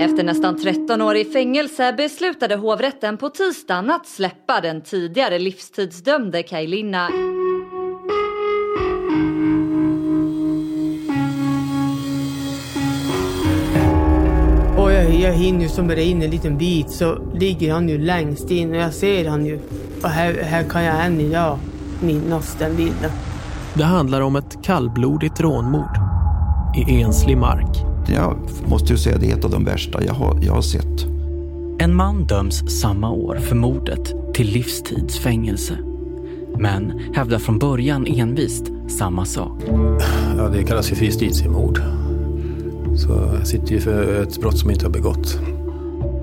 Efter nästan 13 år i fängelse beslutade hovrätten på tisdagen att släppa den tidigare livstidsdömde Kaj Linna. Och jag, jag hinner ju som bara in en liten bit så ligger han ju längst in och jag ser han ju. Och här, här kan jag än idag minnas den bilden. Det handlar om ett kallblodigt rånmord i enslig mark. Jag måste ju säga det är ett av de värsta jag har, jag har sett. En man döms samma år för mordet till livstidsfängelse. Men hävdar från början envist samma sak. Ja, det kallas ju för justitiemord. Så jag sitter ju för ett brott som inte har begått.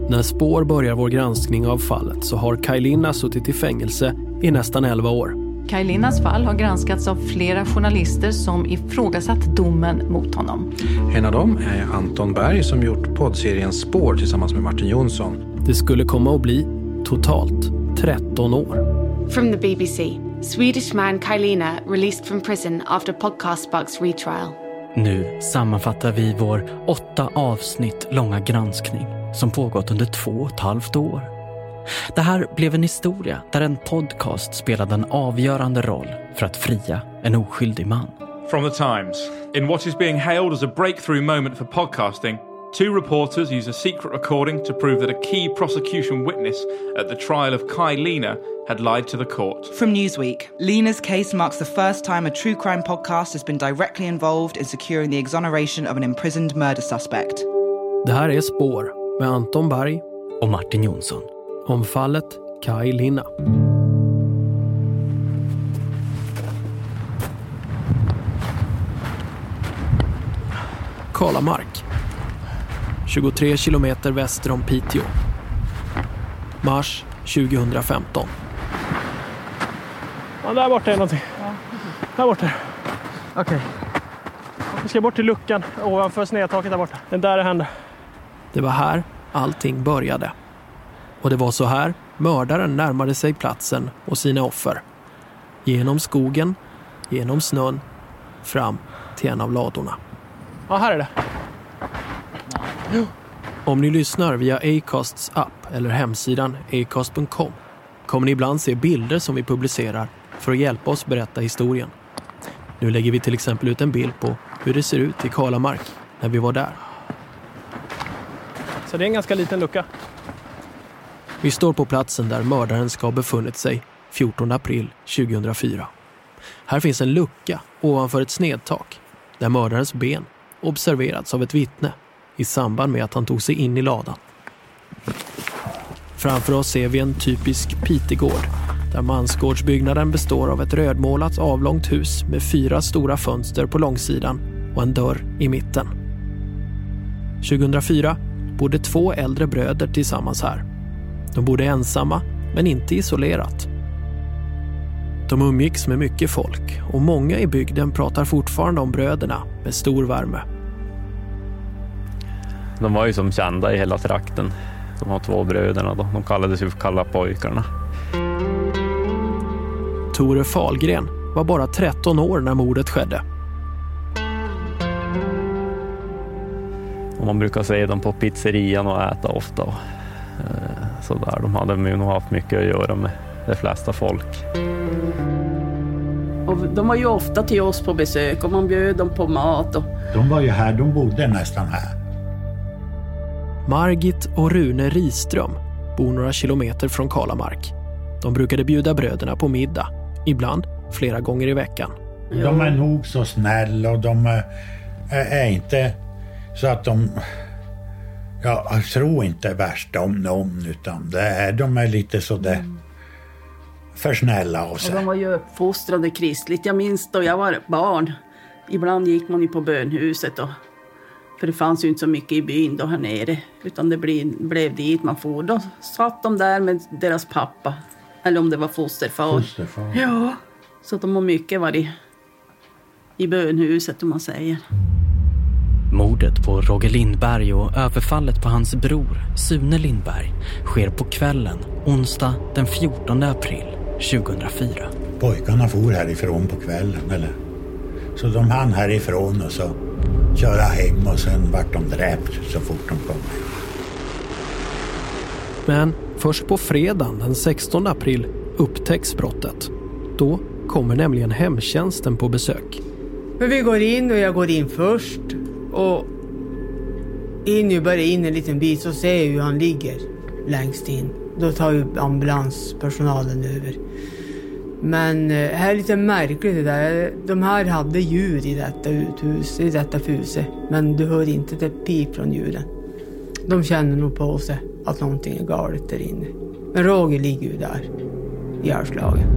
När Spår börjar vår granskning av fallet så har Kaj Linna suttit i fängelse i nästan 11 år. Kaj Linnas fall har granskats av flera journalister som ifrågasatt domen mot honom. En av dem är Anton Berg som gjort poddserien Spår tillsammans med Martin Jonsson. Det skulle komma att bli totalt 13 år. From the BBC, Swedish man Kylina released from prison after podcast bugs retrial. Nu sammanfattar vi vår åtta avsnitt långa granskning som pågått under två och ett halvt år. Det här blev en historia där en podcast spelade en avgörande roll för att fria en oskyldig man. From the Times. In what is being hailed as a breakthrough moment for podcasting, two reporters use a secret recording to prove that a key prosecution witness at the trial of Kai Lena had lied to the court. From Newsweek, Lena's case marks the first time a true crime podcast has been directly involved in securing the exoneration of an imprisoned murder suspect. Det här är Spår med Anton Berg och Martin Jonsson. Om fallet Kai Linna. Kalamark. 23 kilometer väster om Piteå. Mars 2015. Ja, där borta är någonting. Ja. Där borta. Okej. Okay. Vi ska bort till luckan ovanför snedtaket där borta. Det är där det hände. Det var här allting började. Och det var så här mördaren närmade sig platsen och sina offer. Genom skogen, genom snön, fram till en av ladorna. Ja, här är det. Om ni lyssnar via Acasts app eller hemsidan acast.com kommer ni ibland se bilder som vi publicerar för att hjälpa oss berätta historien. Nu lägger vi till exempel ut en bild på hur det ser ut i Kalamark när vi var där. Så det är en ganska liten lucka. Vi står på platsen där mördaren ska ha befunnit sig 14 april 2004. Här finns en lucka ovanför ett snedtak där mördarens ben observerats av ett vittne i samband med att han tog sig in i ladan. Framför oss ser vi en typisk Pitegård där mansgårdsbyggnaden består av ett rödmålat avlångt hus med fyra stora fönster på långsidan och en dörr i mitten. 2004 bodde två äldre bröder tillsammans här. De bodde ensamma, men inte isolerat. De umgicks med mycket folk och många i bygden pratar fortfarande om bröderna med stor värme. De var ju som kända i hela trakten, de här två bröderna. Då. De kallades ju för Kalla pojkarna. Tore Falgren var bara 13 år när mordet skedde. Och man brukar se dem på pizzerian och äta ofta. Och, eh, sådär. De hade nog haft mycket att göra med de flesta folk. Och de var ju ofta till oss på besök och man bjöd dem på mat. Och... De var ju här, de bodde nästan här. Margit och Rune Riström bor några kilometer från Kalamark. De brukade bjuda bröderna på middag, ibland flera gånger i veckan. De är nog så snälla och de är inte så att de... Jag tror inte värst om någon utan det är, de är lite sådär mm. för snälla av sig. Och de var ju uppfostrade kristligt. Jag minns då jag var barn. Ibland gick man ju på bönhuset och för det fanns ju inte så mycket i byn då här nere. Utan det blev, blev dit man for. Då satt de där med deras pappa. Eller om det var fosterfar. Fosterfar. Ja. Så de har mycket varit i bönhuset om man säger. Mordet på Roger Lindberg och överfallet på hans bror Sune Lindberg sker på kvällen onsdag den 14 april 2004. Pojkarna for härifrån på kvällen. Eller? Så de hann härifrån och så köra hem och sen vart de dräpt så fort de kom. Men först på fredagen den 16 april upptäcks brottet. Då kommer nämligen hemtjänsten på besök. Men vi går in och jag går in först. Och in ju bara in en liten bit så ser jag hur han ligger längst in. Då tar ju ambulanspersonalen över. Men eh, det här är lite märkligt det där. De här hade djur i detta uthus, i detta fuse. Men du hör inte det pip från djuren. De känner nog på sig att någonting är galet där inne. Men Roger ligger ju där, ihjälslagen.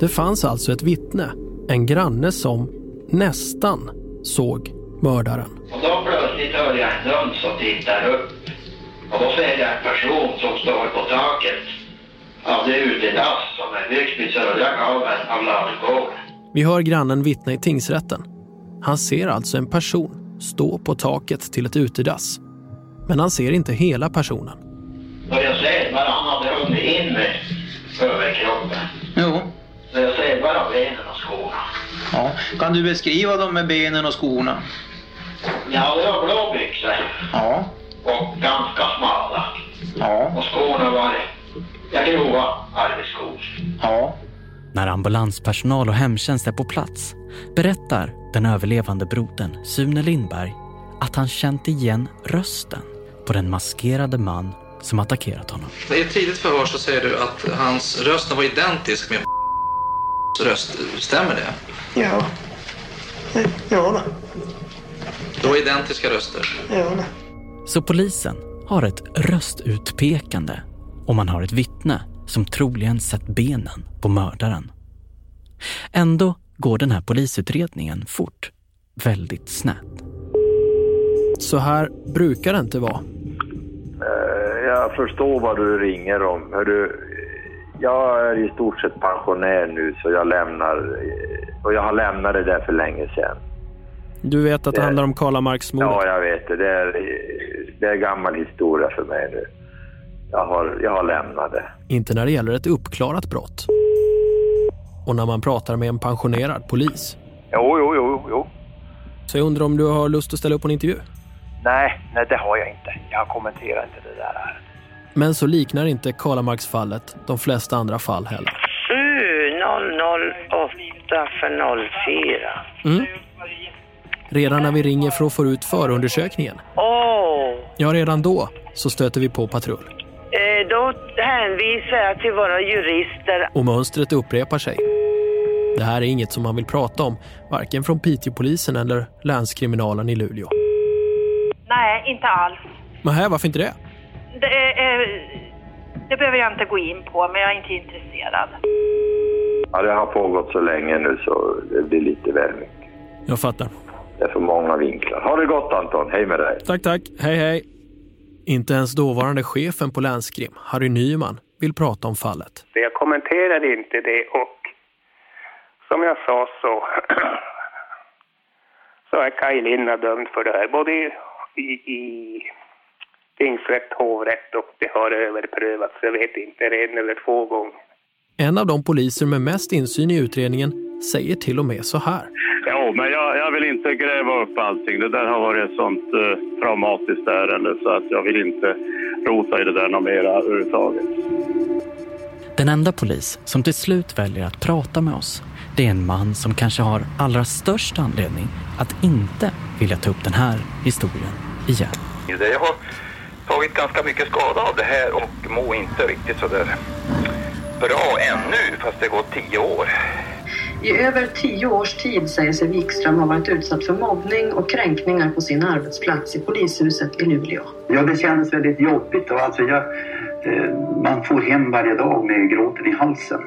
Det fanns alltså ett vittne, en granne som nästan såg mördaren. Och då plötsligt hör jag en duns och tittar upp. Och då ser jag en person som står på taket av det utedass som är byggt vid södra gaveln av ladugården. Vi hör grannen vittna i tingsrätten. Han ser alltså en person stå på taket till ett utedass. Men han ser inte hela personen. Och jag ser bara han hade hunnit in med överkroppen. Jo. Så jag ser bara benen. Ja. Kan du beskriva dem med benen och skorna? Ja, det var blå byxor. Ja. Och ganska smala. Ja. Och skorna var ja, grova arbetsskor. Ja. När ambulanspersonal och hemtjänst är på plats berättar den överlevande brodern Sune Lindberg att han känt igen rösten på den maskerade man som attackerat honom. I ett tidigt förhör så säger du att hans röst var identisk med röst. Stämmer det? Ja. Ja då. Det var identiska röster. Ja då. Så polisen har ett röstutpekande och man har ett vittne som troligen sett benen på mördaren. Ändå går den här polisutredningen fort. Väldigt snett. Så här brukar det inte vara. Eh, Jag förstår vad du ringer om. Hörru, jag är i stort sett pensionär nu så jag lämnar eh, och jag har lämnat det där för länge sedan. Du vet att det Det- handlar om Karlamarksmordet? Ja, jag vet det. Det är, det är gammal historia för mig nu. Jag har, jag har lämnat det. Inte när det gäller ett uppklarat brott. Och när man pratar med en pensionerad polis. Jo, jo, jo, jo. Så jag undrar om du har lust att ställa upp på en intervju? Nej, nej det har jag inte. Jag kommenterar inte det där ärendet. Men så liknar inte Karlamarksfallet de flesta andra fall heller. 7008 för 04. Mm. Redan när vi ringer för att få ut förundersökningen, Åh, ja redan då så stöter vi på patrull. eh, då hänvisar jag till våra jurister. Och mönstret upprepar sig. Det här är inget som man vill prata om, varken från Piteåpolisen eller länskriminalen i Luleå. Nej, inte alls. Men här, varför inte det? Det, är, eh, det behöver jag inte gå in på, men jag är inte intresserad. Ja, det har pågått så länge nu så det blir lite väl mycket. Jag fattar. Det är för många vinklar. Ha det gott Anton, hej med dig. Tack, tack. Hej, hej. Inte ens dåvarande chefen på länskrim, Harry Nyman, vill prata om fallet. Jag kommenterar inte det och som jag sa så, så är Kaj Linna dömd för det här. Både i, i, i tingsrätt, hovrätt och det har överprövats. Jag vet inte, en eller två gånger. En av de poliser med mest insyn i utredningen säger till och med så här. Jo, men jag, jag vill inte gräva upp allting. Det där har varit ett sånt eh, traumatiskt ärende så att jag vill inte rota i det där något mera överhuvudtaget. Den enda polis som till slut väljer att prata med oss, det är en man som kanske har allra störst anledning att inte vilja ta upp den här historien igen. Jag har tagit ganska mycket skada av det här och mår inte riktigt så där bra ännu fast det gått tio år. I över tio års tid säger sig Wikström ha varit utsatt för mobbning och kränkningar på sin arbetsplats i polishuset i Luleå. Ja, det kändes väldigt jobbigt. Och alltså jag, eh, man får hem varje dag med gråten i halsen.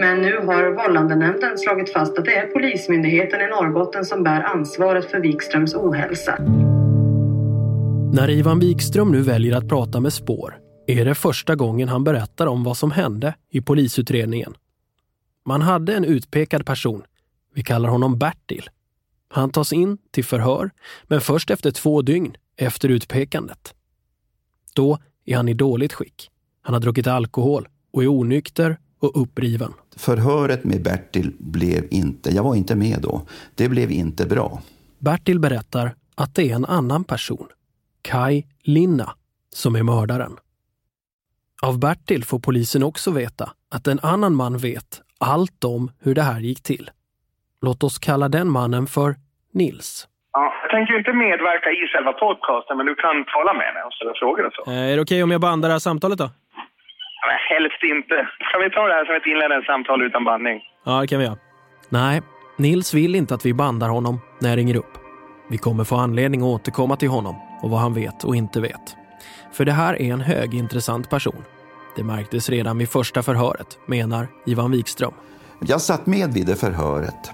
Men nu har vållandenämnden slagit fast att det är Polismyndigheten i Norrbotten som bär ansvaret för Wikströms ohälsa. När Ivan Wikström nu väljer att prata med Spår är det första gången han berättar om vad som hände i polisutredningen. Man hade en utpekad person. Vi kallar honom Bertil. Han tas in till förhör, men först efter två dygn efter utpekandet. Då är han i dåligt skick. Han har druckit alkohol och är onykter och uppriven. Förhöret med Bertil blev inte, jag var inte med då, det blev inte bra. Bertil berättar att det är en annan person. Kai Linna som är mördaren. Av Bertil får polisen också veta att en annan man vet allt om hur det här gick till. Låt oss kalla den mannen för Nils. Ja, jag tänker inte medverka i själva podcasten, men du kan tala med mig och ställa frågor och så. Eh, är det okej om jag bandar det här samtalet då? Men helst inte. Kan vi ta det här som ett inledande samtal utan bandning? Ja, det kan vi göra. Nej, Nils vill inte att vi bandar honom när jag ringer upp. Vi kommer få anledning att återkomma till honom och vad han vet och inte vet. För det här är en högintressant person. Det märktes redan vid första förhöret, menar Ivan Wikström. Jag satt med vid det förhöret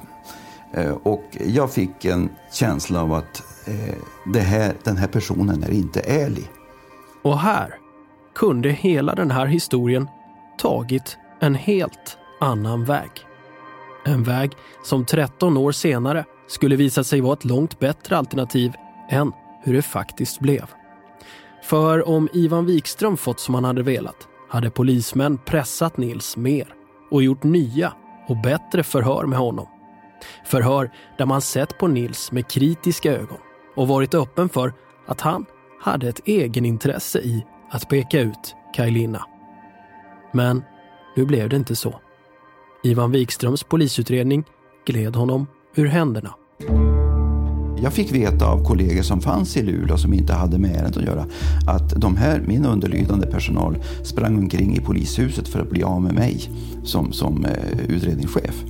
eh, och jag fick en känsla av att eh, här, den här personen är inte ärlig. Och här kunde hela den här historien tagit en helt annan väg. En väg som 13 år senare skulle visa sig vara ett långt bättre alternativ än hur det faktiskt blev. För om Ivan Wikström fått som han hade velat hade polismän pressat Nils mer och gjort nya och bättre förhör med honom. Förhör där man sett på Nils med kritiska ögon och varit öppen för att han hade ett egenintresse i att peka ut Kajlina. Men nu blev det inte så. Ivan Wikströms polisutredning gled honom ur händerna. Jag fick veta av kollegor som fanns i Luleå som inte hade med ärendet att göra att de här, min underlydande personal sprang omkring i polishuset för att bli av med mig som, som eh, utredningschef.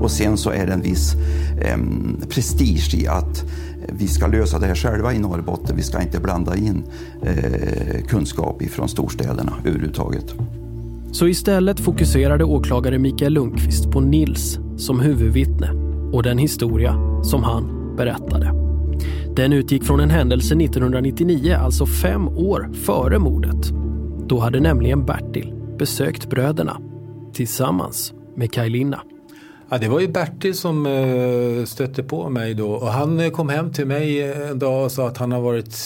Och sen så är det en viss eh, prestige i att vi ska lösa det här själva i Norrbotten. Vi ska inte blanda in eh, kunskap ifrån storstäderna överhuvudtaget. Så istället fokuserade åklagare Mikael Lundqvist på Nils som huvudvittne och den historia som han berättade. Den utgick från en händelse 1999, alltså fem år före mordet. Då hade nämligen Bertil besökt bröderna tillsammans med Kajlina. Ja, det var ju Bertil som eh, stötte på mig då och han eh, kom hem till mig eh, en dag och sa att han har varit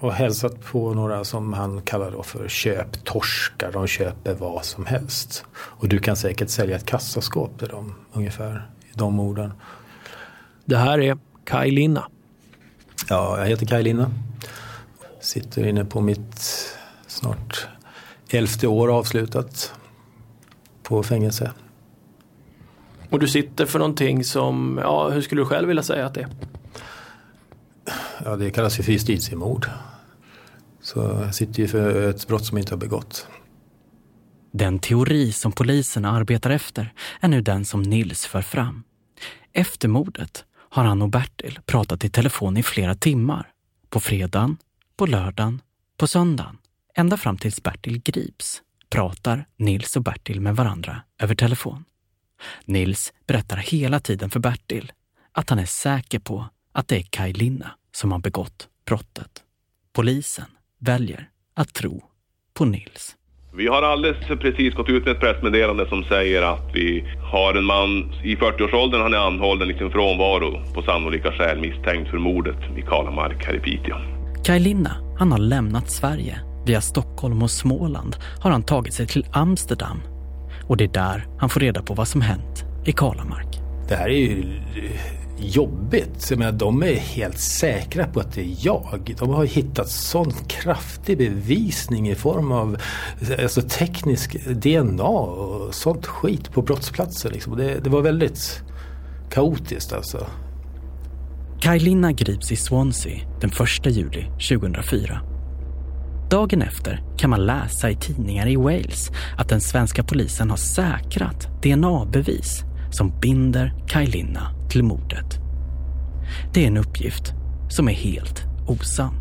och hälsat på några som han kallar då för köptorskar. De köper vad som helst. Och du kan säkert sälja ett kassaskåp till dem, ungefär i de orden. Det här är Kaj Linna. Ja, jag heter Kaj Linna. Sitter inne på mitt snart elfte år avslutat på fängelse. Och du sitter för någonting som, ja hur skulle du själv vilja säga att det är? Ja, det kallas ju för justitiemord. Så jag sitter ju för ett brott som inte har begått. Den teori som poliserna arbetar efter är nu den som Nils för fram. Efter mordet har han och Bertil pratat i telefon i flera timmar. På fredagen, på lördagen, på söndagen. Ända fram tills Bertil grips pratar Nils och Bertil med varandra över telefon. Nils berättar hela tiden för Bertil att han är säker på att det är Kaj Linna som har begått brottet. Polisen väljer att tro på Nils. Vi har alldeles precis gått ut med ett pressmeddelande som säger att vi har en man i 40-årsåldern, han är anhållen i sin frånvaro på sannolika skäl misstänkt för mordet i Kalamark här i Piteå. Kaj Linna, han har lämnat Sverige. Via Stockholm och Småland har han tagit sig till Amsterdam. Och det är där han får reda på vad som hänt i Kalamark. Det här är ju jobbigt. Jag menar, de är helt säkra på att det är jag. De har hittat sån kraftig bevisning i form av alltså, teknisk DNA och sånt skit på brottsplatsen. Liksom. Det, det var väldigt kaotiskt alltså. Kaj Linna grips i Swansea den 1 juli 2004. Dagen efter kan man läsa i tidningar i Wales att den svenska polisen har säkrat DNA-bevis som binder Kaj Linna till mordet. Det är en uppgift som är helt osann.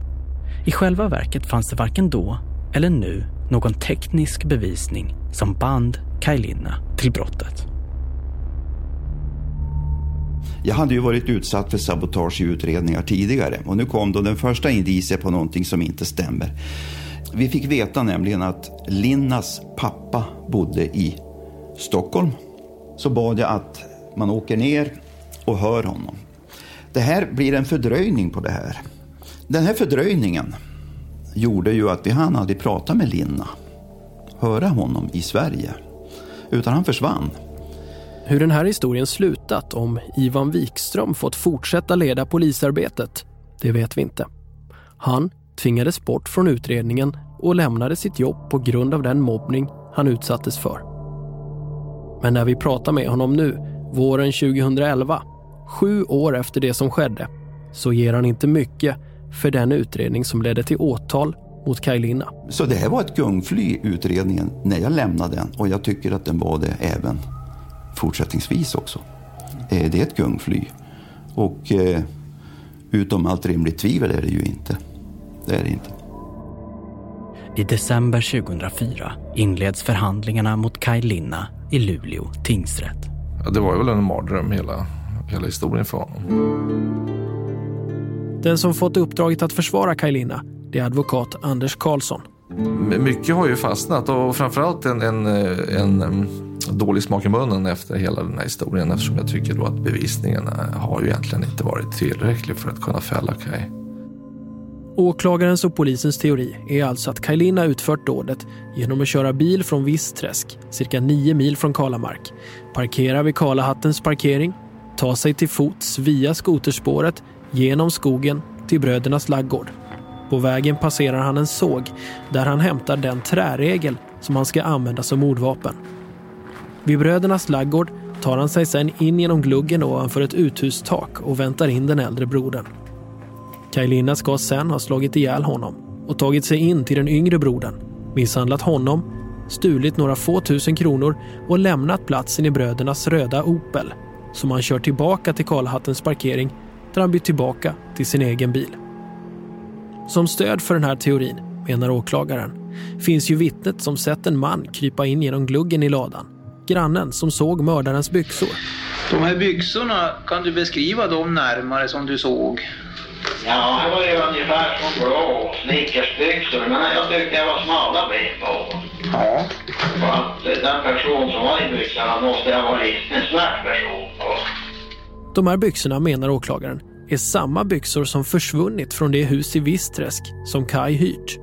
I själva verket fanns det varken då eller nu någon teknisk bevisning som band Kaj Linna till brottet. Jag hade ju varit utsatt för sabotage i utredningar tidigare och nu kom då den första indicien på någonting som inte stämmer. Vi fick veta nämligen att Linnas pappa bodde i Stockholm. Så bad jag att man åker ner och hör honom. Det här blir en fördröjning på det här. Den här fördröjningen gjorde ju att vi hann aldrig prata med Linna, höra honom i Sverige, utan han försvann. Hur den här historien slutat om Ivan Wikström fått fortsätta leda polisarbetet, det vet vi inte. Han tvingades bort från utredningen och lämnade sitt jobb på grund av den mobbning han utsattes för. Men när vi pratar med honom nu, våren 2011, sju år efter det som skedde, så ger han inte mycket för den utredning som ledde till åtal mot Kaj Linna. Så det här var ett gungfly, utredningen, när jag lämnade den. Och jag tycker att den var det även fortsättningsvis också. Eh, det är ett gungfly. Och eh, utom allt rimligt tvivel är det ju inte. Det är det inte. I december 2004 inleds förhandlingarna mot Kaj Linna i Luleå tingsrätt. Ja, det var väl en mardröm hela, hela historien för honom. Den som fått uppdraget att försvara Kaj Linna det är advokat Anders Karlsson. Mycket har ju fastnat och framförallt en, en, en, en dålig smak i munnen efter hela den här historien eftersom jag tycker då att bevisningen har ju egentligen inte varit tillräcklig för att kunna fälla Kaj. Åklagarens och polisens teori är alltså att Kaj Linna utfört dådet genom att köra bil från Vissträsk, cirka 9 mil från Kalamark, parkera vid Kalahattens parkering, ta sig till fots via skoterspåret genom skogen till Brödernas laggård. På vägen passerar han en såg där han hämtar den träregel som han ska använda som mordvapen. Vid Brödernas laggård tar han sig sedan in genom gluggen ovanför ett uthustak och väntar in den äldre brodern. Kaj ska sen ha slagit ihjäl honom och tagit sig in till den yngre brodern, misshandlat honom, stulit några få tusen kronor och lämnat platsen i brödernas röda Opel som han kör tillbaka till Karlhattens parkering där han bytt tillbaka till sin egen bil. Som stöd för den här teorin, menar åklagaren, finns ju vittnet som sett en man krypa in genom gluggen i ladan. Grannen som såg mördarens byxor. De här byxorna, kan du beskriva dem närmare som du såg? Ja, det var ju ungefär som blå snickersbyxor, men jag tyckte det var smala ben på. Ja. Och att den person som var i byxorna måste ha varit en svart person. De här byxorna, menar åklagaren, är samma byxor som försvunnit från det hus i Vissträsk som Kai hyrt.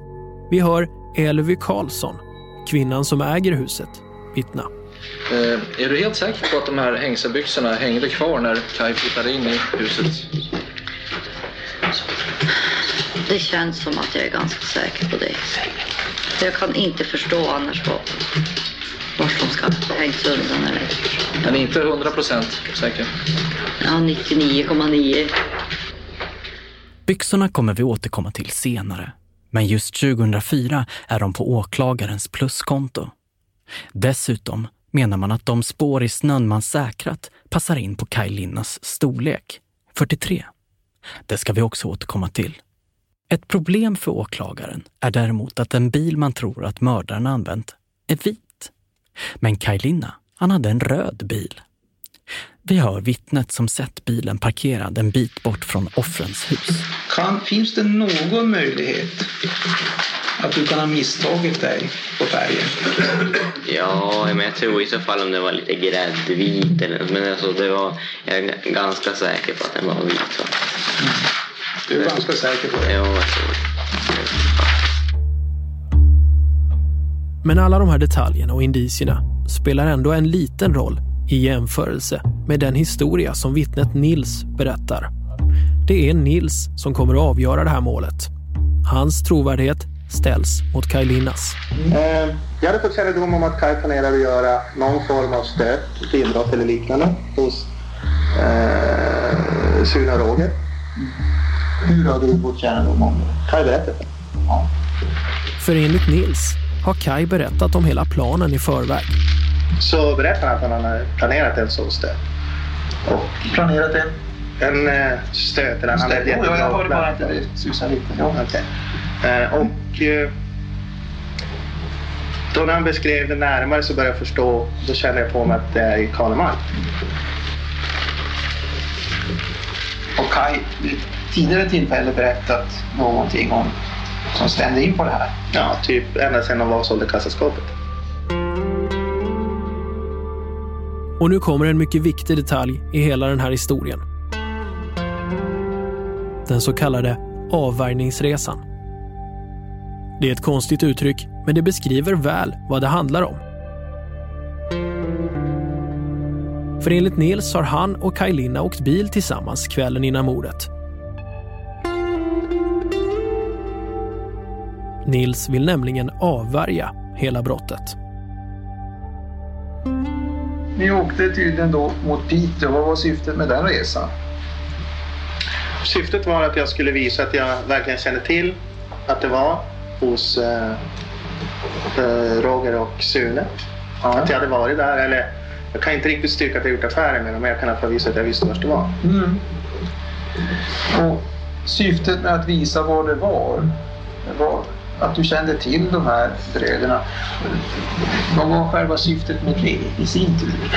Vi hör Elvy Karlsson, kvinnan som äger huset, vittna. Eh, är du helt säker på att de här hängselbyxorna hängde kvar när Kai flyttade in i huset? Det känns som att jag är ganska säker på det. Jag kan inte förstå annars vad, vart de ska hängts undan. Eller. Men inte hundra procent säker? Ja, 99,9. Byxorna kommer vi återkomma till senare. Men just 2004 är de på åklagarens pluskonto. Dessutom menar man att de spår i snön man säkrat passar in på Kaj Linnas storlek, 43. Det ska vi också återkomma till. Ett problem för åklagaren är däremot att den bil man tror att mördaren använt är vit. Men Kaj Linna, han hade en röd bil. Vi hör vittnet som sett bilen parkerad en bit bort från offrens hus. Kan, finns det någon möjlighet att du kan ha misstagit dig på färgen? Ja, men jag tror i så fall om det var lite gräddvit eller Men alltså det var, jag är ganska säker på att den var vit. Så. Mm. Du är ganska säker på det? Ja, jag tror Men alla de här detaljerna och indicierna spelar ändå en liten roll i jämförelse med den historia som vittnet Nils berättar. Det är Nils som kommer att avgöra det här målet. Hans trovärdighet ställs mot Kaj Linnas. Eh, jag hade fått kännedom om att Kaj planerar att göra någon form av stöt, inbrott eller liknande hos eh, Sune och Roger. Hur hade du fått kännedom om det? Kaj berättade. Ja. För enligt Nils har Kaj berättat om hela planen i förväg. Så berättar han att han har planerat en sån stöt. Och planerat en? En eh, stöt. Eller han stöt. Jo, jag hörde bara att det susade lite. Ja, okay. Eh, och eh, då när han beskrev det närmare så började jag förstå. Då kände jag på mig att det är i Karlemark. Och Kaj, vid tidigare tillfälle berättat någonting om som stämde in på det här? Ja, typ ända sedan de var och sålde kassaskåpet. Och nu kommer en mycket viktig detalj i hela den här historien. Den så kallade avvärjningsresan. Det är ett konstigt uttryck, men det beskriver väl vad det handlar om. För enligt Nils har han och Kaj åkt bil tillsammans kvällen innan mordet. Nils vill nämligen avvärja hela brottet. Ni åkte tydligen då mot Piteå. Vad var syftet med den resan? Syftet var att jag skulle visa att jag verkligen kände till att det var hos eh, eh, Roger och Sune. Att jag hade varit där. Eller, jag kan inte riktigt styrka att jag gjort affärer med dem, men jag kan i alla fall visa att jag visste var det var. Mm. Och syftet med att visa vad det var, var att du kände till de här bröderna. Vad var själva syftet med det i sin tur?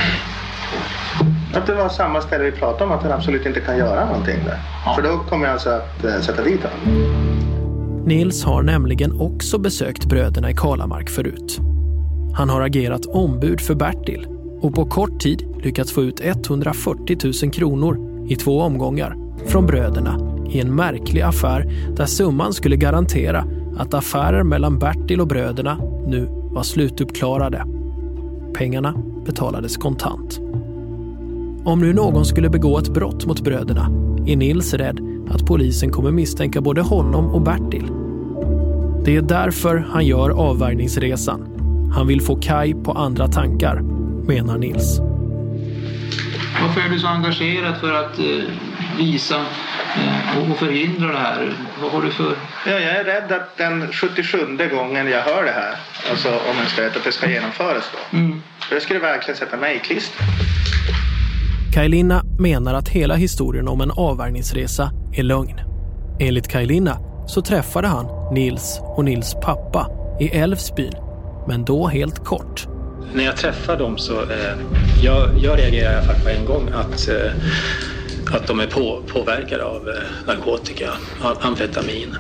Att det var samma ställe vi pratade om, att han absolut inte kan göra någonting där. För då kommer jag alltså att eh, sätta dit honom. Nils har nämligen också besökt bröderna i Kalamark förut. Han har agerat ombud för Bertil och på kort tid lyckats få ut 140 000 kronor i två omgångar från bröderna i en märklig affär där summan skulle garantera att affärer mellan Bertil och bröderna nu var slutuppklarade. Pengarna betalades kontant. Om nu någon skulle begå ett brott mot bröderna är Nils rädd att polisen kommer misstänka både honom och Bertil. Det är därför han gör avvärjningsresan. Han vill få Kai på andra tankar, menar Nils. Varför är du så engagerad för att eh, visa eh, och förhindra det här? Vad har du för... Ja, jag är rädd att den 77 gången jag hör det här, alltså om jag ska rätt, att det ska genomföras då. Mm. För det skulle verkligen sätta mig i klister. Kajlina menar att hela historien om en avvärjningsresa är lögn. Enligt Kajlina så träffade han Nils och Nils pappa i Älvsbyn, men då helt kort. När jag träffar dem så eh, jag, jag reagerar i alla fall på en gång att, eh, att de är på, påverkade av eh, narkotika, amfetamin.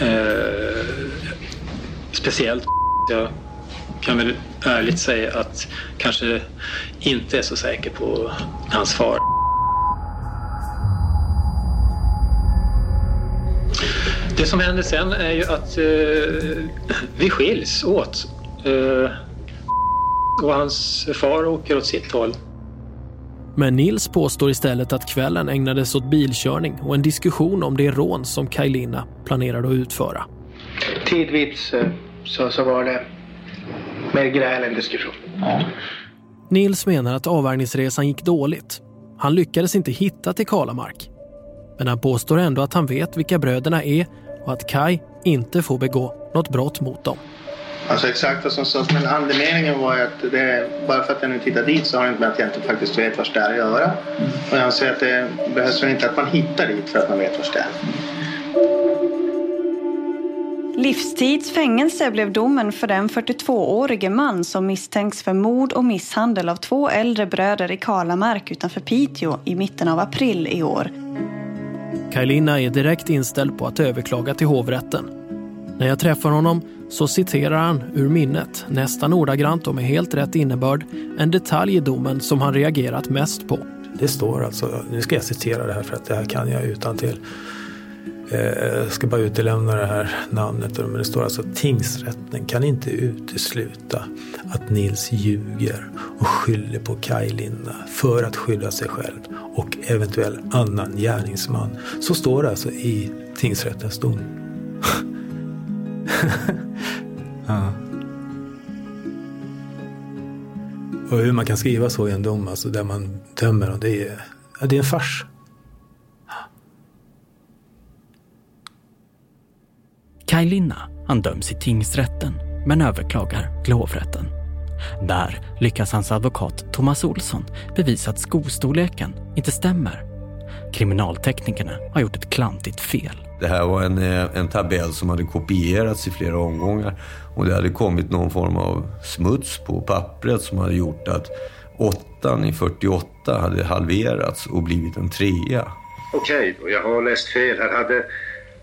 Eh, speciellt, jag kan väl ärligt säga att kanske inte är så säker på hans far. Det som händer sen är ju att eh, vi skiljs åt. Eh, och hans far åker åt sitt håll. Men Nils påstår istället att kvällen ägnades åt bilkörning och en diskussion om det rån som Kajlina planerade att utföra. Tidvis eh, så, så var det mer gräl än diskussion. Nils menar att avvärjningsresan gick dåligt. Han lyckades inte hitta till Kalamark. Men han påstår ändå att han vet vilka bröderna är och att Kai inte får begå något brott mot dem. Alltså exakt vad som sades, men andemeningen var ju att det, bara för att jag nu tittar dit så har det inte med att jag inte faktiskt vet vad det är att göra. Och jag anser att det behövs väl inte att man hittar dit för att man vet vad det är. Livstids fängelse blev domen för den 42-årige man som misstänks för mord och misshandel av två äldre bröder i Kalamark utanför Piteå i mitten av april i år. Kajlina är direkt inställd på att överklaga till hovrätten. När jag träffar honom så citerar han ur minnet, nästan ordagrant och med helt rätt innebörd, en detalj i domen som han reagerat mest på. Det står alltså, nu ska jag citera det här för att det här kan jag utan till. Jag ska bara utelämna det här namnet. Men det står alltså tingsrätten kan inte utesluta att Nils ljuger och skyller på Kajlinna för att skydda sig själv och eventuell annan gärningsman. Så står det alltså i tingsrättens dom. ja. Och hur man kan skriva så i en dom, alltså där man dömer, och det är, det är en fars. Kaj Linna, han döms i tingsrätten men överklagar till hovrätten. Där lyckas hans advokat Thomas Olsson bevisa att skostorleken inte stämmer. Kriminalteknikerna har gjort ett klantigt fel. Det här var en, eh, en tabell som hade kopierats i flera omgångar och det hade kommit någon form av smuts på pappret som hade gjort att åttan i 48 hade halverats och blivit en trea. Okej, då, jag har läst fel här. Hade,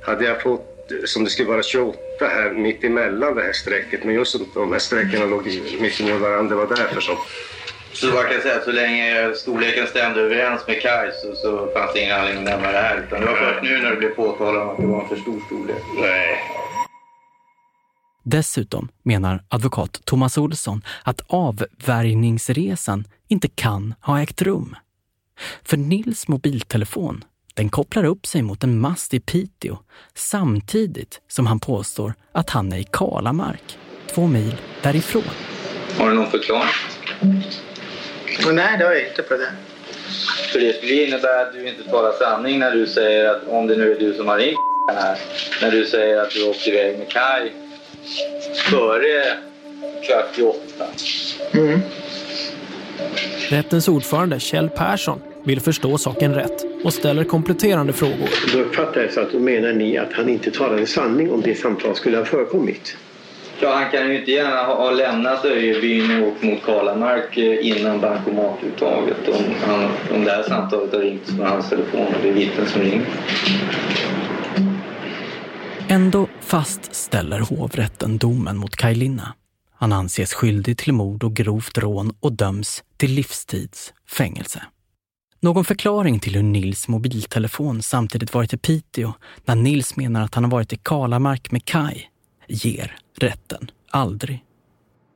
hade jag fått som det skulle vara 28 här mitt emellan det här strecket men just de här strecken låg mitt emot varandra, det var därför som... Så bara kan säga att så länge storleken stämde överens med Kaj så, så fanns det ingen anledning att nämna det här. Utan det var först nu när det blev påtalat om att det var en för stor storlek. Nej. Dessutom menar advokat Thomas Olsson att avvärjningsresan inte kan ha ägt rum. För Nils mobiltelefon Den kopplar upp sig mot en mast i Piteå samtidigt som han påstår att han är i Kalamark, två mil därifrån. Har du någon förklaring? Nej, det har jag inte på det. För det skulle innebära att du inte talar sanning när du säger att, om det nu är du som har ringt här, när du säger att du åkte iväg med Kaj före kvart i åtta. Mm. Rättens ordförande Kjell Persson vill förstå saken rätt och ställer kompletterande frågor. Då uppfattar jag så att då menar ni att han inte talade sanning om det samtal skulle ha förekommit. Ja, han kan ju inte gärna ha, lämnat Öjebyn och åkt mot Kalamark eh, innan bankomatuttaget om, han, om det här samtalet har ringt från hans telefon och det är vittnen som ringer. Ändå fastställer hovrätten domen mot Kaj Linna. Han anses skyldig till mord och grovt rån och döms till livstids fängelse. Någon förklaring till hur Nils mobiltelefon samtidigt varit i Piteå när Nils menar att han har varit i Kalamark med Kaj ger rätten aldrig.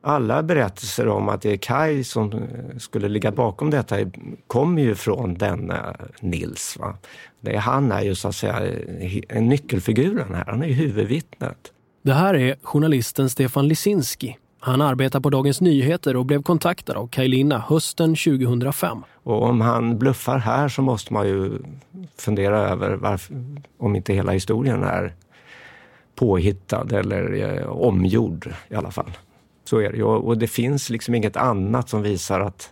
Alla berättelser om att det är Kai som eh, skulle ligga bakom detta kommer ju från denna Nils. Va? Det är, han är ju så att säga en nyckelfiguren här, han är ju huvudvittnet. Det här är journalisten Stefan Lisinski. Han arbetar på Dagens Nyheter och blev kontaktad av Kaj Linna hösten 2005. Och om han bluffar här så måste man ju fundera över varför, om inte hela historien är påhittad eller eh, omgjord i alla fall. Så är det ju. Och det finns liksom inget annat som visar att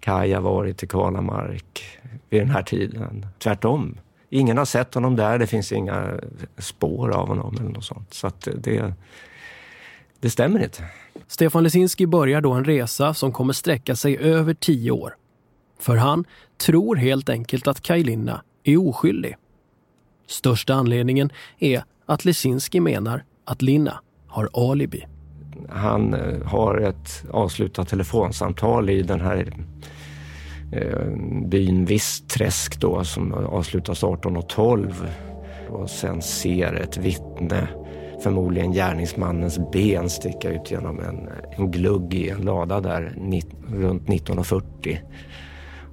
Kaja varit i Kalamark vid den här tiden. Tvärtom. Ingen har sett honom där, det finns inga spår av honom eller något sånt. Så att det, det stämmer inte. Stefan Lesinski börjar då en resa som kommer sträcka sig över tio år. För han tror helt enkelt att Kaj Linna är oskyldig. Största anledningen är att Lesinski menar att Linna har alibi. Han eh, har ett avslutat telefonsamtal i den här eh, byn Vistträsk då som avslutas 18.12 och sen ser ett vittne förmodligen gärningsmannens ben sticka ut genom en, en glugg i en lada där nitt, runt 19.40.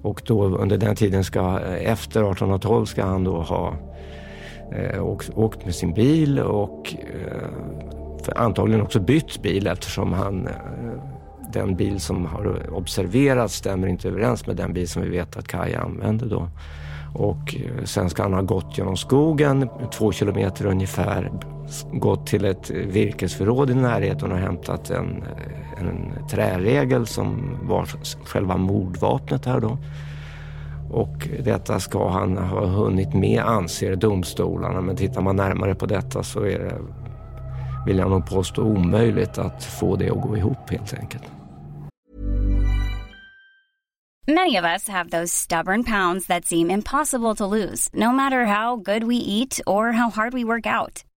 Och då under den tiden ska, efter 1812 ska han då ha eh, åkt, åkt med sin bil och eh, antagligen också bytt bil eftersom han eh, den bil som har observerats stämmer inte överens med den bil som vi vet att Kaj använde då. Och eh, sen ska han ha gått genom skogen, två kilometer ungefär, gått till ett virkesförråd i närheten och hämtat en, en träregel som var själva mordvapnet här då. Och detta ska han ha hunnit med anser domstolarna men tittar man närmare på detta så är det, vill jag nog påstå, omöjligt att få det att gå ihop helt enkelt. Many of us have those stubborn pounds that seem impossible to lose, no matter how good we eat or how hard we work out.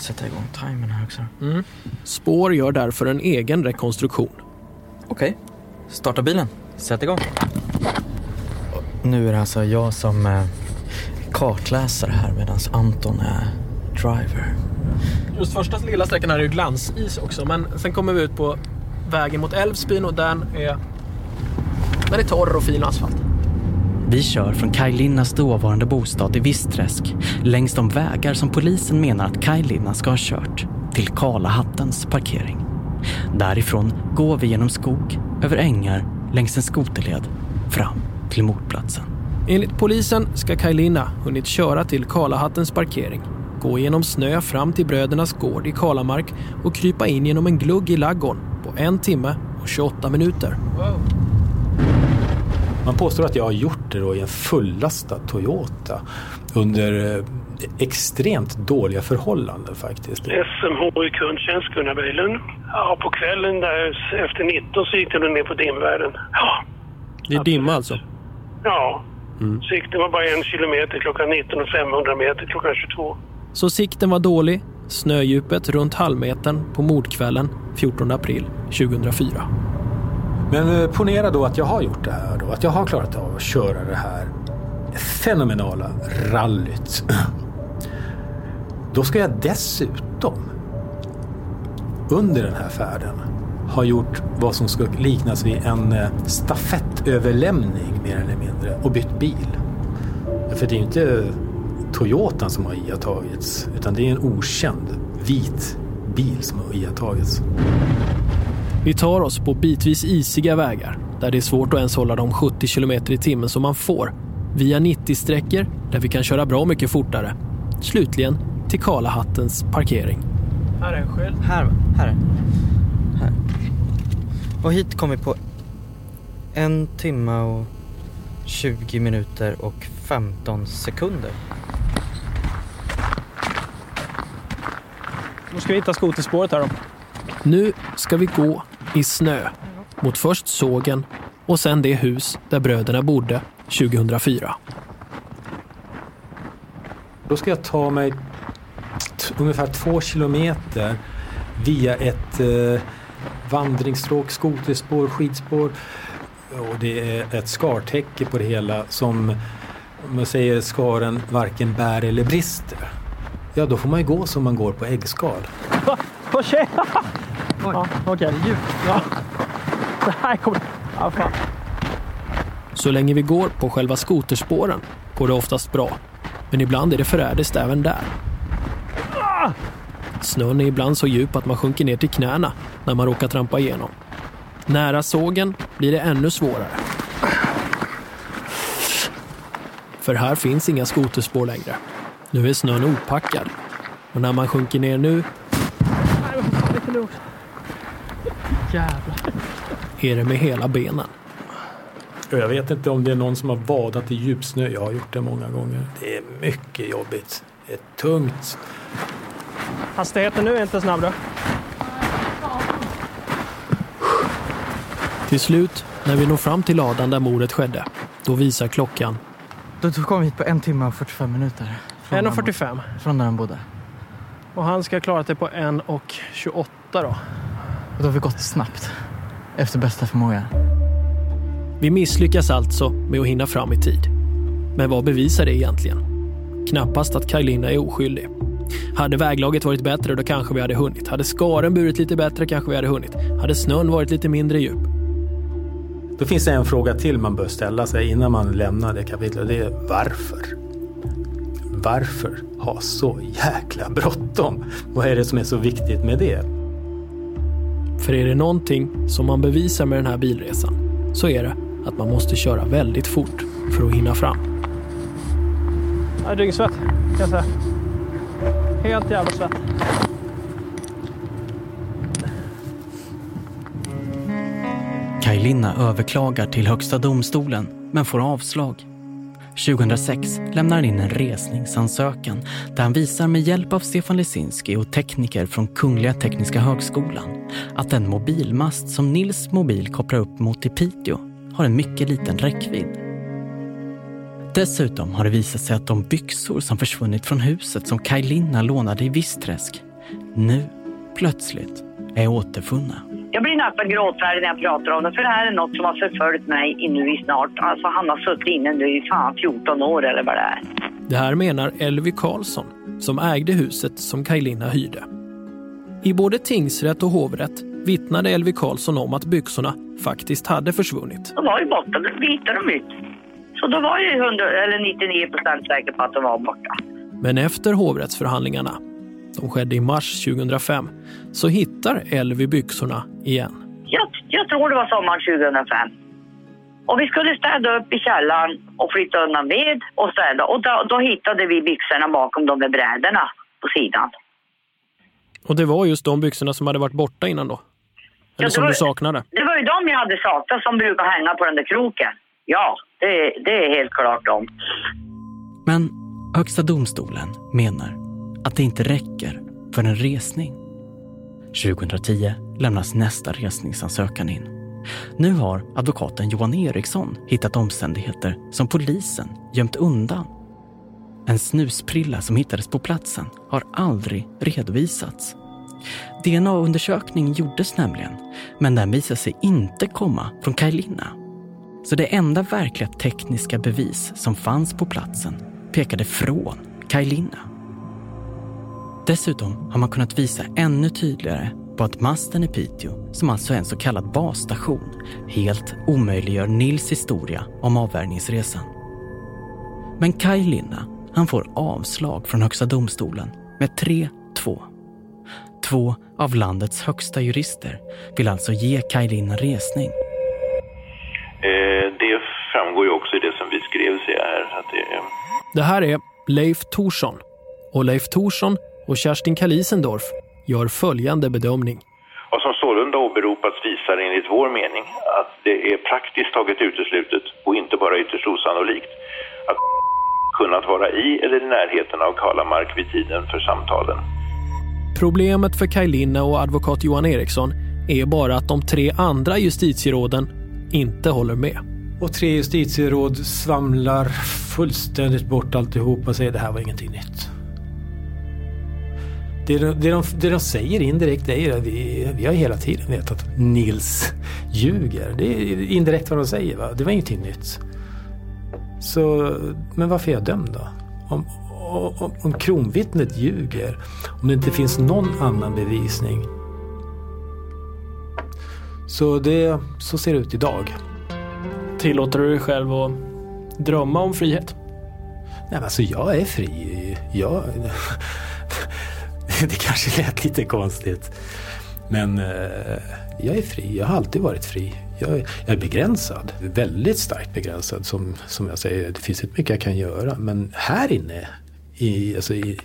Sätta igång timern här också. Mm. Spår gör därför en egen rekonstruktion. Okej, okay. starta bilen. Sätt igång. Nu är det alltså jag som eh, kartläsare här medan Anton är driver. Just första lilla sträckan här är ju glansis också men sen kommer vi ut på vägen mot Älvsbyn och den är den är torr och fin asfalt. Vi kör från Kaj Linnas dåvarande bostad i Vistträsk längs de vägar som polisen menar att Kaj Linna ska ha kört till Kalahattens parkering. Därifrån går vi genom skog, över ängar, längs en skoterled, fram till mordplatsen. Enligt polisen ska Kaj Linna hunnit köra till Kalahattens parkering, gå genom snö fram till brödernas gård i Kalamark och krypa in genom en glugg i laggården på en timme och 28 minuter. Wow. Man påstår att jag har gjort det då i en fullastad Toyota under eh, extremt dåliga förhållanden faktiskt. SMH i kundtjänst, Gunnar Ja, på kvällen där efter 19 så gick det ner på dimvärden. Ja. Det är dimma alltså? Ja. Mm. Sikten var bara en kilometer klockan 19 och 500 meter klockan 22. Så sikten var dålig, snödjupet runt halvmetern på mordkvällen 14 april 2004. Men eh, ponera då att jag har gjort det här då. Att jag har klarat av att köra det här fenomenala rallyt. Då ska jag dessutom under den här färden ha gjort vad som ska liknas vid en eh, stafettöverlämning mer eller mindre och bytt bil. För det är ju inte Toyotan som har iakttagits utan det är en okänd vit bil som har iakttagits. Vi tar oss på bitvis isiga vägar där det är svårt att ens hålla de 70 km i timmen som man får. Via 90-sträckor där vi kan köra bra mycket fortare. Slutligen till Kalahattens parkering. Här är en skylt. Här, här. här. Och hit kom vi på en timme och 20 minuter och 15 sekunder. Då ska vi hitta skoterspåret här då. Nu ska vi gå i snö mot först sågen och sen det hus där bröderna bodde 2004. Då ska jag ta mig ungefär två kilometer via ett eh, vandringsstråk, skoterspår, skidspår. Och det är ett skartäcke på det hela som, om man säger skaren varken bär eller brister. Ja, då får man ju gå som man går på äggskal. Vad Ja, okej. Ja. Det här kommer... Ja, fan. Så länge vi går på själva skoterspåren går det oftast bra. Men ibland är det förrädiskt även där. Snön är ibland så djup att man sjunker ner till knäna när man råkar trampa igenom. Nära sågen blir det ännu svårare. För här finns inga skoterspår längre. Nu är snön opackad. Och när man sjunker ner nu Nej, men fan, lite lugnt. Jävlar. är det med hela benen. Jag vet inte om det är någon som har badat i djupsnö. Jag har gjort det många gånger. Det är mycket jobbigt. Det är tungt. Hastigheten nu är inte snabb då. Till slut, när vi når fram till ladan där mordet skedde, då visar klockan Då kom vi hit på en timme och 45 minuter. Från där han 1.45. bo- Från där han bodde. Och han ska ha klarat det på 1.28 då. Och då har vi gått snabbt. Efter bästa förmåga. Vi misslyckas alltså med att hinna fram i tid. Men vad bevisar det egentligen? Knappast att Kajlina är oskyldig. Hade väglaget varit bättre då kanske vi hade hunnit. Hade skaren burit lite bättre kanske vi hade hunnit. Hade snön varit lite mindre djup. Då finns det en fråga till man bör ställa sig innan man lämnar det kapitlet. Det är varför? Varför ha så jäkla bråttom? Vad är det som är så viktigt med det? För är det någonting som man bevisar med den här bilresan så är det att man måste köra väldigt fort för att hinna fram. Jag är dyngsvett kan jag säga. Helt jävla svett. Kaj överklagar till Högsta domstolen men får avslag. 2006 lämnar han in en resningsansökan där han visar med hjälp av Stefan Lesinski och tekniker från Kungliga Tekniska Högskolan att den mobilmast som Nils mobil kopplar upp mot i Piteå har en mycket liten räckvidd. Dessutom har det visat sig att de byxor som försvunnit från huset som Kaj Linna lånade i Vissträsk nu plötsligt är återfunna. Jag blir nästan gråtfärdig när jag pratar om det, för det här är något som har förföljt mig nu i snart, alltså han har suttit inne nu i fan 14 år eller vad det är. Det här menar Elvy Karlsson som ägde huset som Kajlina hyrde. I både tingsrätt och hovrätt vittnade Elvy Karlsson om att byxorna faktiskt hade försvunnit. De var ju borta, de hittade de ut. Så då var jag ju 100, eller 99 procent säker på att de var borta. Men efter hovrättsförhandlingarna, de skedde i mars 2005, så hittar Elvy byxorna igen. Jag, jag tror det var sommaren 2005. Och vi skulle städa upp i källaren och flytta undan ved och städa. Och då, då hittade vi byxorna bakom de där brädorna på sidan. Och det var just de byxorna som hade varit borta innan då? Eller Ja, som var- du saknade? Det var ju de jag hade saknat som brukar hänga på den där kroken. Ja, det, det är helt klart de. Men Högsta domstolen menar att det inte räcker för en resning. 2010 lämnas nästa resningsansökan in. Nu har advokaten Johan Eriksson hittat omständigheter som polisen gömt undan. en snusprilla som hittades på platsen, har aldrig redovisats. DNA-undersökning gjordes nämligen, men den visade sig inte komma från Kajlina. Så det enda verkliga tekniska bevis som fanns på platsen pekade från Kajlina. Dessutom har man kunnat visa ännu tydligare på att masten i Piteå, som alltså är en så kallad basstation, helt omöjliggör Nils historia om avvärjningsresan. Men Kaj Linna, han får avslag från Högsta domstolen med 3-2. Två av landets högsta jurister vill alltså ge Kaj Linna resning. Eh, det framgår ju också i det som vi skrev så här. Att det, är... Det här är Leif Thorsson. Och Leif Thorsson och Kerstin Kalisendorf gör följande bedömning. Vad som sålunda åberopats visar enligt vår mening att det är praktiskt taget uteslutet och inte bara ytterst osannolikt att kunnat vara i eller i närheten av Kalamark vid tiden för samtalen. Problemet för Kaj Linna och advokat Johan Eriksson är bara att de tre andra justitieråden inte håller med. Och tre justitieråd svamlar fullständigt bort alltihop och säger det här var ingenting nytt. Det de, det de, det de säger indirekt är att vi, vi har hela tiden vetat att Nils ljuger. Det är indirekt vad de säger. Va? Det var ingenting nytt. Så, men varför är jag dömd då? Om, om, om kronvittnet ljuger, om det inte finns någon annan bevisning. Så, det, så ser det ut idag. Tillåter du dig själv att drömma om frihet? Nej, men alltså jag är fri. Jag... det kanske lät lite konstigt. Men eh, jag är fri. Jag har alltid varit fri. Jag, jag, är begränsad. Väldigt starkt begränsad. Som, som jag säger, det finns inte mycket jag kan göra. Men här inne, i, alltså i,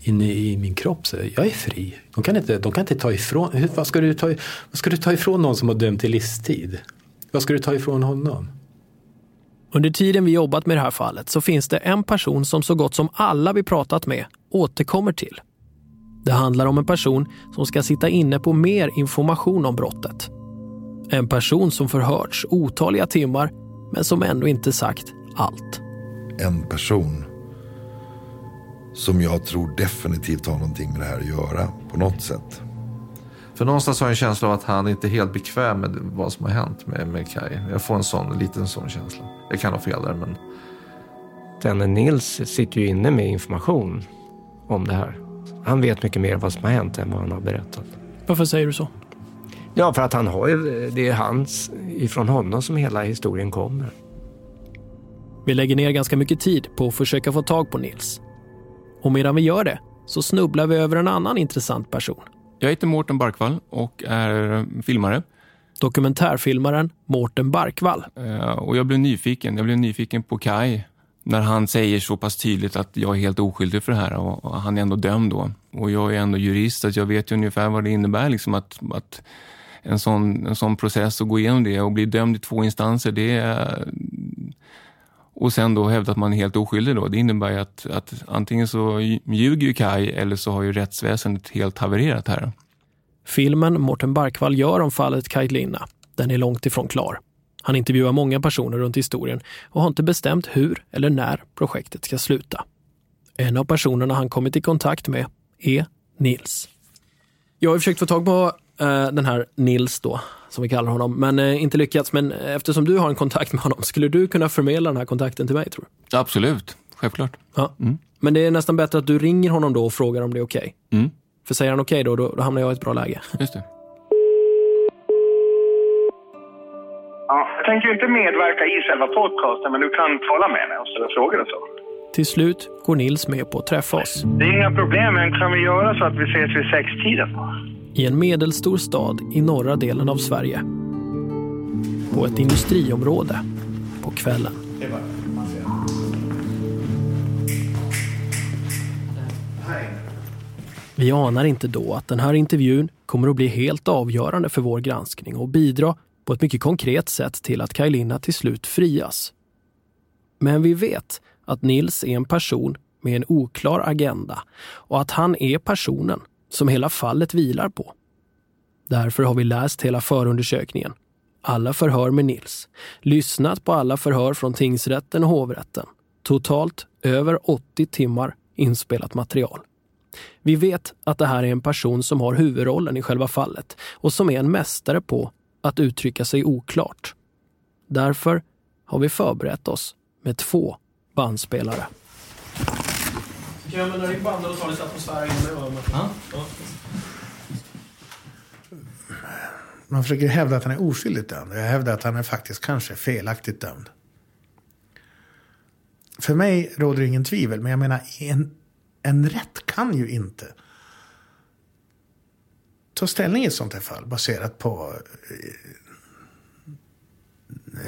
inne i min kropp, så jag är fri. De kan inte, de kan inte ta ifrån... Vad ska, du ta, vad ska du ta ifrån någon som har dömt till livstid? Vad ska du ta ifrån honom? Under tiden vi jobbat med det här fallet så finns det en person som så gott som alla vi pratat med återkommer till. Det handlar om en person som ska sitta inne på mer information om brottet. En person som förhörts otaliga timmar men som ändå inte sagt allt. En person som jag tror definitivt har någonting med det här att göra på något sätt. För någonstans har jag en känsla av att han inte är helt bekväm med vad som har hänt med, med Kai. Jag får en sån, en liten sån känsla. Jag kan ha fel där men... Denne Nils sitter ju inne med information om det här. Han vet mycket mer vad som har hänt än vad han har berättat. Varför säger du så? Ja, för att han har ju, det är hans, ifrån honom som hela historien kommer. Vi lägger ner ganska mycket tid på att försöka få tag på Nils. Och medan vi gör det så snubblar vi över en annan intressant person. Jag heter Mårten Barkvall och är filmare. Dokumentärfilmaren Mårten Barkvall. Och jag blev nyfiken. Jag blev nyfiken på Kai när han säger så pass tydligt att jag är helt oskyldig för det här och han är ändå dömd då. Och jag är ändå jurist så jag vet ju ungefär vad det innebär liksom att, att en, sån, en sån process och gå igenom det och bli dömd i två instanser, det är... Och sen då hävda att man är helt oskyldig då. Det innebär ju att, att antingen så ljuger ju Kaj eller så har ju rättsväsendet helt havererat här. Filmen Mårten Barkvall gör om fallet Kaj Linna, den är långt ifrån klar. Han intervjuar många personer runt historien och har inte bestämt hur eller när projektet ska sluta. En av personerna han kommit i kontakt med är Nils. Jag har försökt få tag på eh, den här Nils då, som vi kallar honom, men eh, inte lyckats. Men eftersom du har en kontakt med honom, skulle du kunna förmedla den här kontakten till mig tror du? Absolut, självklart. Ja. Mm. Men det är nästan bättre att du ringer honom då och frågar om det är okej. Okay. Mm. För säger han okej okay då, då, då hamnar jag i ett bra läge. Just det. Ja, jag tänker inte medverka i själva podcasten, men du kan tala med mig och ställa frågor och så. Till slut går Nils med på att träffa oss. Det är inga problem, men kan vi göra så att vi ses vid sextiden? I en medelstor stad i norra delen av Sverige. På ett industriområde. På kvällen. Vi anar inte då att den här intervjun kommer att bli helt avgörande för vår granskning och bidra på ett mycket konkret sätt till att Kajlina till slut frias. Men vi vet att Nils är en person med en oklar agenda och att han är personen som hela fallet vilar på. Därför har vi läst hela förundersökningen, alla förhör med Nils, lyssnat på alla förhör från tingsrätten och hovrätten, totalt Över 80 timmar inspelat material. Vi vet att det här är en person som har huvudrollen i själva fallet och som är en mästare på att uttrycka sig oklart. Därför har vi förberett oss med två bandspelare. Kan jag använda din band och ta lite atmosfär innan det ja. Man försöker hävda att han är oskyldigt dömd. Jag hävdar att han är faktiskt kanske felaktigt dömd. För mig råder det ingen tvivel, men jag menar en, en rätt kan ju inte ta ställning i ett sånt här fall baserat på eh,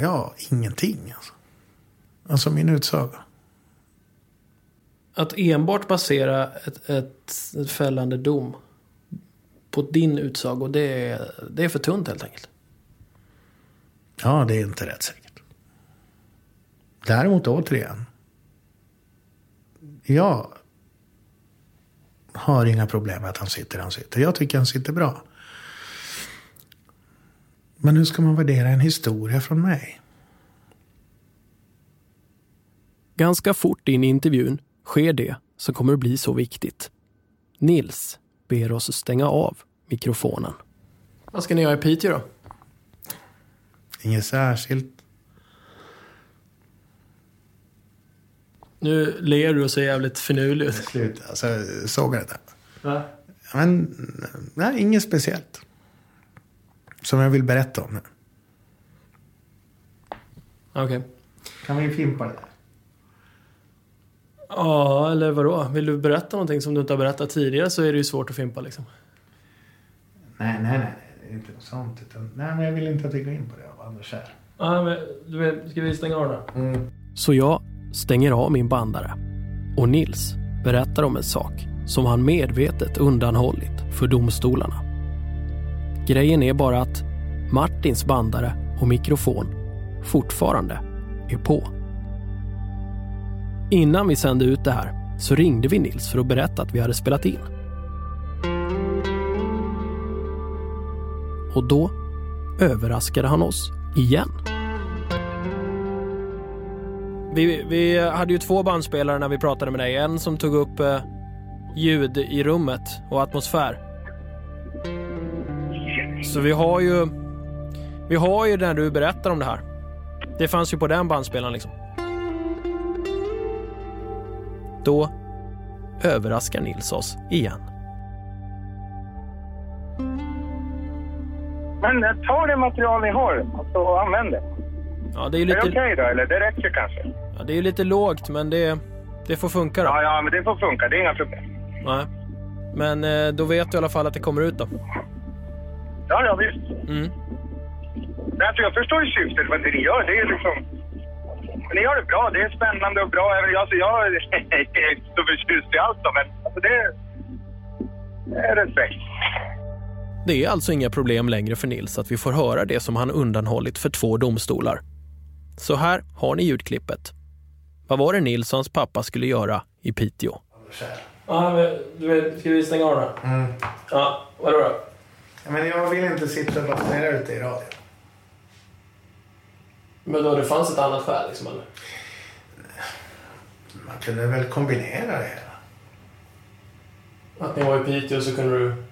ja, ingenting. Alltså, alltså min utsaga. Att enbart basera ett, ett, ett fällande dom på din utsago, det är, det är för tunt helt enkelt. Ja, det är inte rätt säkert. Däremot återigen. Jag har inga problem med att han sitter han sitter. Jag tycker han sitter bra. Men hur ska man värdera en historia från mig? Ganska fort in i intervjun sker det som kommer att bli så viktigt. Nils ber oss stänga av mikrofonen. Vad ska ni göra i Piteå då? Inget särskilt. Nu ler du och ser jävligt finurlig ut. Sluta, alltså, såg jag det? Va? Men, nej, inget speciellt. Som jag vill berätta om nu. Okej. Okay. Kan vi fimpa det där? Ja, eller vadå? Vill du berätta någonting som du inte har berättat tidigare så är det ju svårt att fimpa liksom. Nej, nej, nej. Det är inte något sånt. Utan, nej, men jag vill inte att vi går in på det av Anders här. Ja, men du vet, ska vi stänga av då? Mm. Så jag stänger av min bandare. Och Nils berättar om en sak som han medvetet undanhållit för domstolarna. Grejen är bara att Martins bandare och mikrofon fortfarande är på. Innan vi sände ut det här så ringde vi Nils för att berätta att vi hade spelat in. Och då överraskade han oss igen. Vi, vi hade ju två bandspelare när vi pratade med dig. En som tog upp eh, ljud i rummet och atmosfär. Så vi har ju... Vi har ju när du berättar om det här. Det fanns ju på den bandspelaren liksom. Då överraskar Nils oss igen. Men eh, ta det material ni har alltså, och använd det. Ja, det är, Är lite, det okej då, eller? Det räcker kanske? ja, det är ju lite lågt, men det, det får funka då. Ja, ja, men det får funka. Det är inga problem. Nej. Men eh, då vet du i alla fall att det kommer ut då. Ja, ja, visst. Mm. Men Alltså, jag förstår ju syftet det ni gör. Det är ju liksom... Ni gör det bra. Det är spännande och bra. Även Alltså, jag är inte så förtjust i allt då, men alltså, det, det är respekt. Det är alltså inga problem längre för Nils att vi får höra det som han undanhållit för två domstolar. Så här har ni ljudklippet. Vad var det Nils och hans pappa skulle göra i Piteå? Ja, men du vet, ska vi stänga av då? Mm. Ja, vadå då? Ja, men jag vill inte sitta och basunera ute i radio. Men då det fanns ett annat skäl liksom eller? Man kunde väl kombinera det hela. Att ni var i Piteå så kunde du...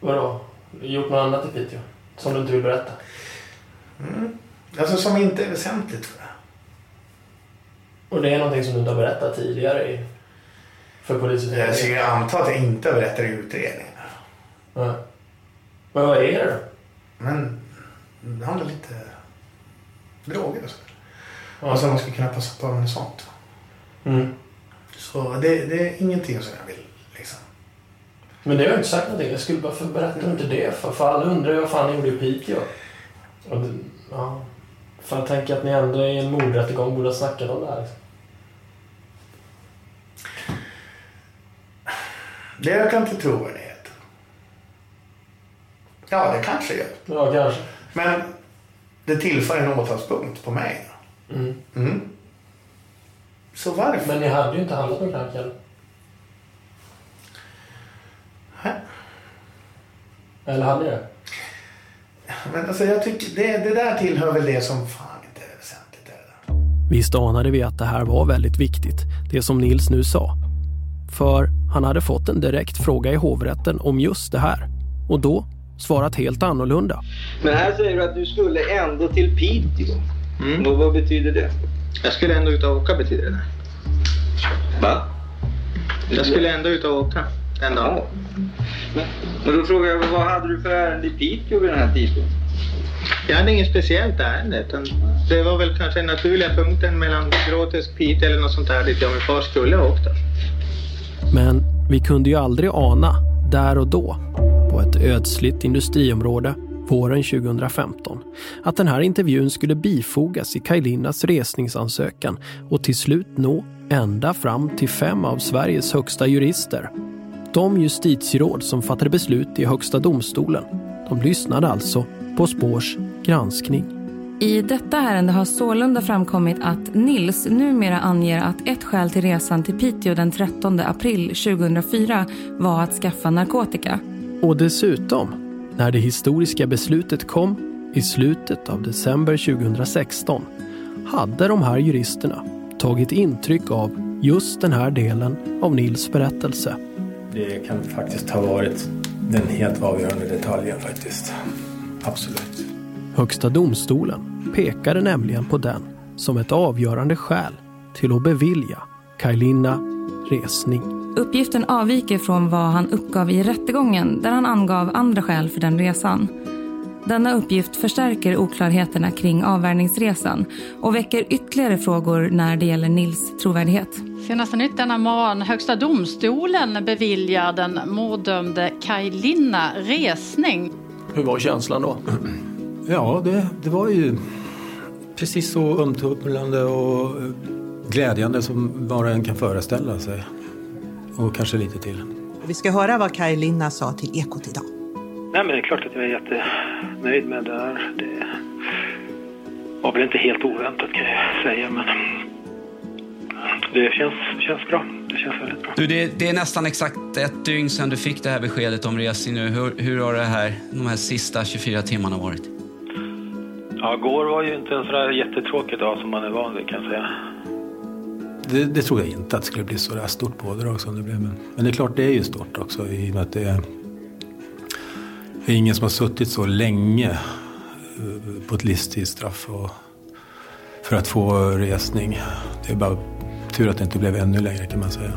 Vadå? Gjort något annat i Piteå? Som du inte vill berätta? Mm. Alltså som inte är väsentligt tror jag. Och det är någonting som du inte har berättat tidigare i... För polisutredningen? Jag skulle anta att jag inte berättar i utredningen. Nej. Men vad är det då? Men det handlar lite droger och så. Ja. Alltså man skulle kunna passa på med sånt. Mm. Så det, det är ingenting som jag vill liksom. Men det har jag inte sagt någonting. Jag skulle bara, för berätta inte det. För, för alla undrar ju vad fan ni gjorde i Piteå. Och det, ja. För jag tänker att ni ändå i en mordrättegång borde ha snackat om det här. Liksom. Det ökar inte trovärdighet. Ja, det kanske gör. Ja, kanske. Men det tillför en åtalspunkt på mig. Mm. Mm. Så varför? Men ni hade ju inte handlat om knark heller. Eller hade ni det? Men alltså jag tycker det, det där tillhör väl det som fan inte är väsentligt. Är det? Visst anade vi att det här var väldigt viktigt, det som Nils nu sa. För han hade fått en direkt fråga i hovrätten om just det här. Och då svarat helt annorlunda. Men här säger du att du skulle ändå till Piteå. Vad, vad betyder det? Jag skulle ändå ut och åka betyder det. Va? Jag skulle ändå ut och åka den dagen. Men då frågar jag, vad hade du för ärende i Piteå vid den här tidpunkten? Jag hade inget speciellt ärende. Utan det var väl kanske den naturliga punkten mellan Gråtest, Piteå eller något sånt där dit jag och min far skulle ha åkt. då. Men vi kunde ju aldrig ana, där och då, på ett ödsligt industriområde våren 2015, att den här intervjun skulle bifogas i Kajlinas resningsansökan och till slut nå ända fram till fem av Sveriges högsta jurister. De justitieråd som fattade beslut i Högsta domstolen, de lyssnade alltså på Spårs granskning. I detta ärende har sålunda framkommit att Nils numera anger att ett skäl till resan till Piteå den 13 april 2004 var att skaffa narkotika. Och dessutom, när det historiska beslutet kom i slutet av december 2016 hade de här juristerna tagit intryck av just den här delen av Nils berättelse. Det kan faktiskt ha varit den helt avgörande detaljen faktiskt. Absolut. Högsta domstolen pekade nämligen på den som ett avgörande skäl till att bevilja Kajlina resning. Uppgiften avviker från vad han uppgav i rättegången där han angav andra skäl för den resan. Denna uppgift förstärker oklarheterna kring avvärjningsresan och väcker ytterligare frågor när det gäller Nils trovärdighet. Senaste nytt denna morgon. Högsta domstolen beviljar den mordömde Kaj Linna resning. Hur var känslan då? Ja, det, det var ju precis så omtumlande och glädjande som och en kan föreställa sig. Och kanske lite till. Vi ska höra vad Kaj Linna sa till Ekot idag. Nej, men det är klart att jag är jättenöjd med det här. Det var väl inte helt oväntat kan jag säga, men det känns, känns bra. Det känns väldigt bra. Du, det, det är nästan exakt ett dygn sedan du fick det här beskedet om resning nu. Hur, hur har det här, de här sista 24 timmarna varit? Ja, går var ju inte en sådär jättetråkig dag som man är van vid kan jag säga. Det, det tror jag inte att det skulle bli så där stort pådrag som det blev. Men, men det är klart, det är ju stort också i och med att det är, det är ingen som har suttit så länge eh, på ett livstidsstraff och, för att få resning. Det är bara tur att det inte blev ännu längre kan man säga.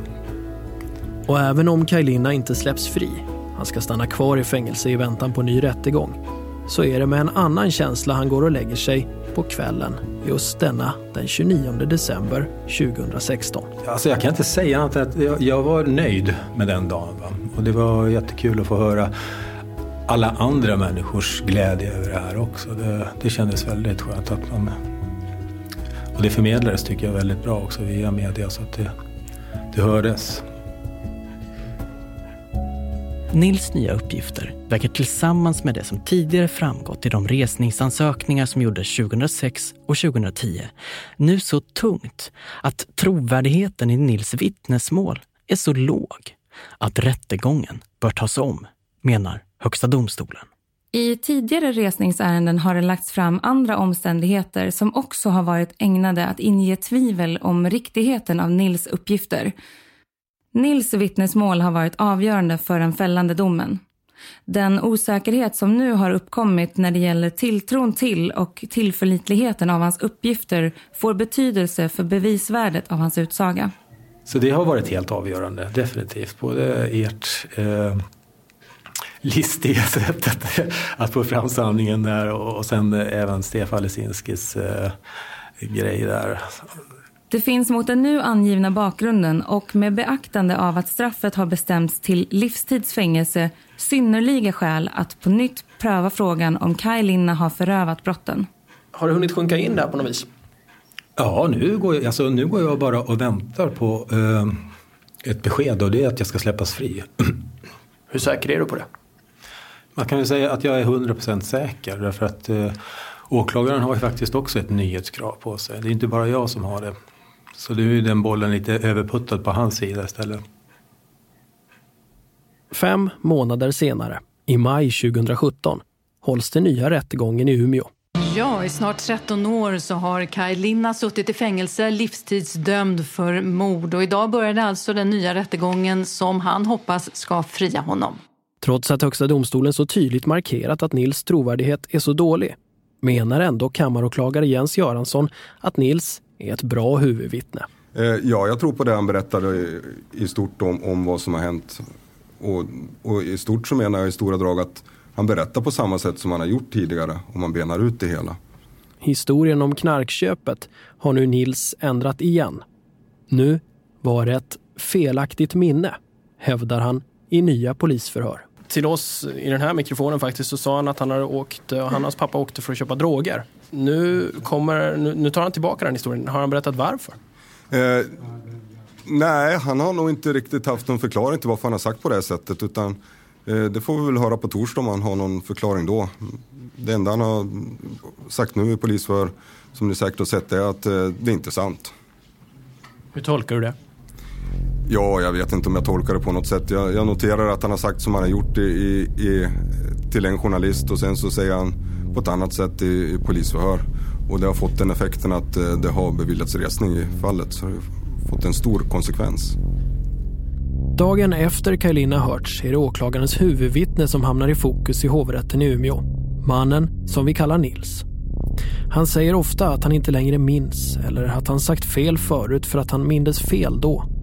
Och även om Kajlina inte släpps fri, han ska stanna kvar i fängelse i väntan på ny rättegång, så är det med en annan känsla han går och lägger sig på kvällen just denna den 29 december 2016. Alltså jag kan inte säga annat än att jag, jag var nöjd med den dagen. Va? Och det var jättekul att få höra alla andra människors glädje över det här också. Det, det kändes väldigt skönt att man... Och det förmedlades tycker jag väldigt bra också via media så att det, det hördes. Nils nya uppgifter verkar tillsammans med det som tidigare framgått i de resningsansökningar som gjordes 2006 och 2010 nu så tungt att trovärdigheten i Nils vittnesmål är så låg att rättegången bör tas om, menar Högsta domstolen. I tidigare resningsärenden har det lagts fram andra omständigheter som också har varit ägnade att inge tvivel om riktigheten av Nils uppgifter. Nils vittnesmål har varit avgörande för den fällande domen. Den osäkerhet som nu har uppkommit när det gäller tilltron till och tillförlitligheten av hans uppgifter får betydelse för bevisvärdet av hans utsaga. Så det har varit helt avgörande, definitivt. Både ert eh, listiga sätt att, få fram sanningen där och, och sen även Stefan Lesinskis eh, grej där. Det finns mot den nu angivna bakgrunden och med beaktande av att straffet har bestämts till livstidsfängelse synnerliga skäl att på nytt pröva frågan om Kaj Linna har förövat brotten. Har du hunnit sjunka in där på något vis? Ja, nu går jag, alltså, nu går jag bara och väntar på eh, ett besked och det är att jag ska släppas fri. Hur säker är du på det? Man kan ju säga att jag är 100% säker därför att eh, åklagaren har ju faktiskt också ett nyhetskrav på sig. Det är inte bara jag som har det. Så nu är den bollen lite överputtad på hans sida istället. Fem månader senare, i maj 2017, hålls den nya rättegången i Umeå. Ja, i snart 13 år så har Kaj Linna suttit i fängelse livstidsdömd för mord. Och idag började alltså den nya rättegången som han hoppas ska fria honom. Trots att Högsta domstolen så tydligt markerat att Nils trovärdighet är så dålig menar ändå kammaråklagare Jens Göransson att Nils är ett bra huvudvittne. Eh, ja, jag tror på det han berättade i, i stort om, om vad som har hänt. Och, och, i stort så menar jag i stora drag att han berättar på samma sätt som han har gjort tidigare om man benar ut det hela. Historien om knarkköpet har nu Nils ändrat igen. Nu var det ett felaktigt minne, hävdar han i nya polisförhör. Till oss i den här mikrofonen faktiskt så sa han att han hade åkt, och hans pappa åkte för att köpa droger. Nu, kommer, nu, nu tar han tillbaka den historien. Har han berättat varför? Eh, nej, han har nog inte riktigt haft någon förklaring till varför han har sagt på det här sättet. Utan eh, det får vi väl höra på torsdag om han har någon förklaring då. Det enda han har sagt nu i polisför, som ni säkert har sett, är att eh, det är inte sant. Hur tolkar du det? Ja, jag vet inte om jag tolkar det på något sätt. Jag, jag noterar att han har sagt som han har gjort i, i, till en journalist och sen så säger han på ett annat sätt i, i polisförhör. Och det har fått den effekten att eh, det har beviljats resning i fallet. Så det har fått en stor konsekvens. Dagen efter Kajlina hörts är det åklagarens huvudvittne som hamnar i fokus i hovrätten i Umeå. Mannen som vi kallar Nils. Han säger ofta att han inte längre minns eller att han sagt fel förut för att han mindes fel då.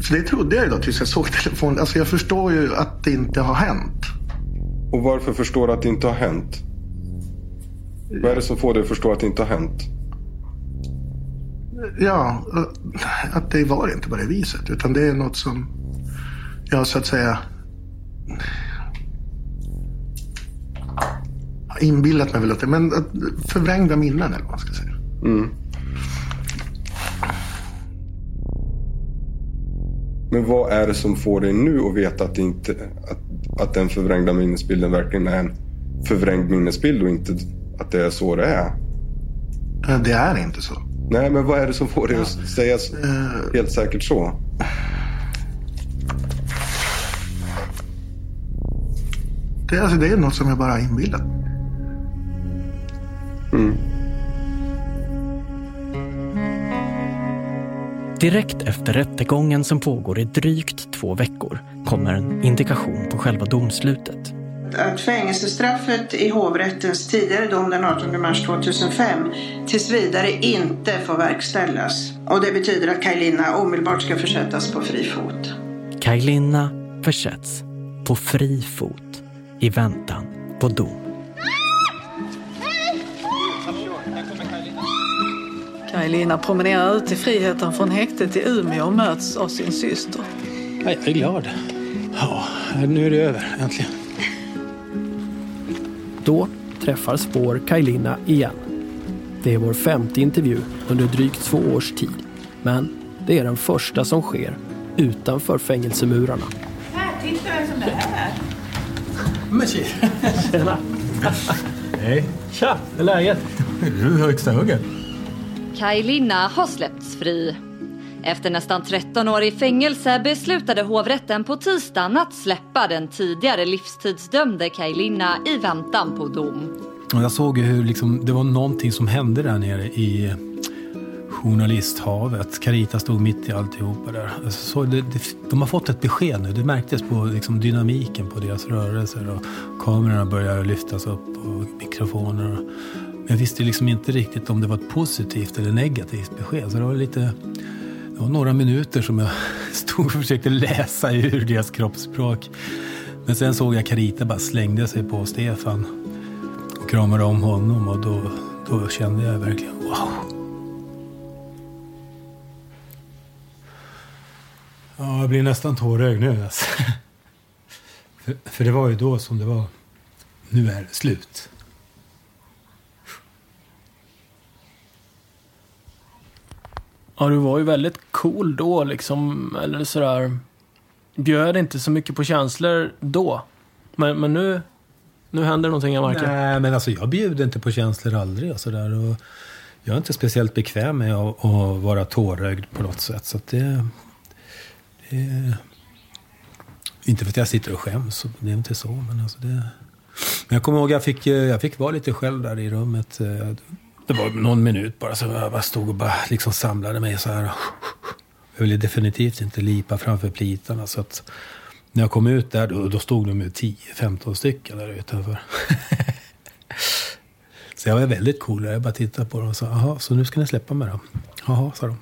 Så det trodde jag ju då tills jag såg telefonen. Alltså jag förstår ju att det inte har hänt. Och varför förstår du att det inte har hänt? Vad är det som får dig att förstå att det inte har hänt? Ja, att det var inte på det viset. Utan det är något som jag så att säga inbillat mig väl att det men att förvrängda minnen eller vad man ska säga. Mm. Men vad är det som får dig nu att veta att, inte, att, att den förvrängda minnesbilden verkligen är en förvrängd minnesbild och inte att det är så det är? Det är inte så. Nej, men vad är det som får dig att säga Uh, helt säkert så? det, alltså, det är något som jag bara har inbillat. Mm. Direkt efter rättegången som pågår i drygt två veckor kommer en indikation på själva domslutet. Att fängelsestraffet i hovrättens tidigare dom den 18 mars 2005 tills vidare inte får verkställas. Och det betyder att Kajlina omedelbart ska försättas på fri fot. Kajlina försätts på fri fot i väntan på dom. Kaj-Lina promenerar ut i friheten från häktet i Umeå och möts av sin syster. Jag är glad. Ja, nu är det över, äntligen. Då träffar Spår Kajlina igen. Det är vår femte intervju under drygt två års tid. Men det är den första som sker utanför fängelsemurarna. Här, titta vem som är här. Men tjena. Hej. Tja, hur är läget? Du är högsta huggen. Kaj Linna har släppts fri. Efter nästan 13 år i fängelse beslutade hovrätten på tisdagen att släppa den tidigare livstidsdömde Kaj Linna i väntan på dom. Jag såg hur liksom, det var någonting som hände där nere i journalisthavet. Carita stod mitt i alltihopa där. Alltså, så det, det, de har fått ett besked nu. Det märktes på liksom, dynamiken på deras rörelser. Och kamerorna började lyftas upp och mikrofoner. Och, jag visste liksom inte riktigt om det var ett positivt eller negativt besked. Så det var lite... Det var några minuter som jag stod och försökte läsa ur deras kroppsspråk. Men sen såg jag Carita bara slängde sig på Stefan och kramade om honom och då, då kände jag verkligen wow. Ja, jag blir nästan tårögd nu alltså. för, för det var ju då som det var. Nu är det slut. Ja, du var ju väldigt cool då liksom, eller sådär. Bjöd inte så mycket på känslor då. Men, men nu, nu händer någonting jag märker. Nej, men alltså jag bjuder inte på känslor aldrig och sådär. Och jag är inte speciellt bekväm med att, att vara tårögd på något sätt. Så att det, det... Inte för att jag sitter och skäms, det är inte så. Men alltså det, Men jag kommer ihåg jag fick, jag fick vara lite själv där i rummet. Eh, det var någon minut bara, så jag bara stod och bara liksom samlade mig så här. Jag ville definitivt inte lipa framför plitarna. Så att när jag kom ut där, då, då stod de ju 10-15 stycken där utanför. så jag var väldigt cool. Jag bara tittade på dem och sa, jaha, så nu ska ni släppa mig då? Jaha, sa de.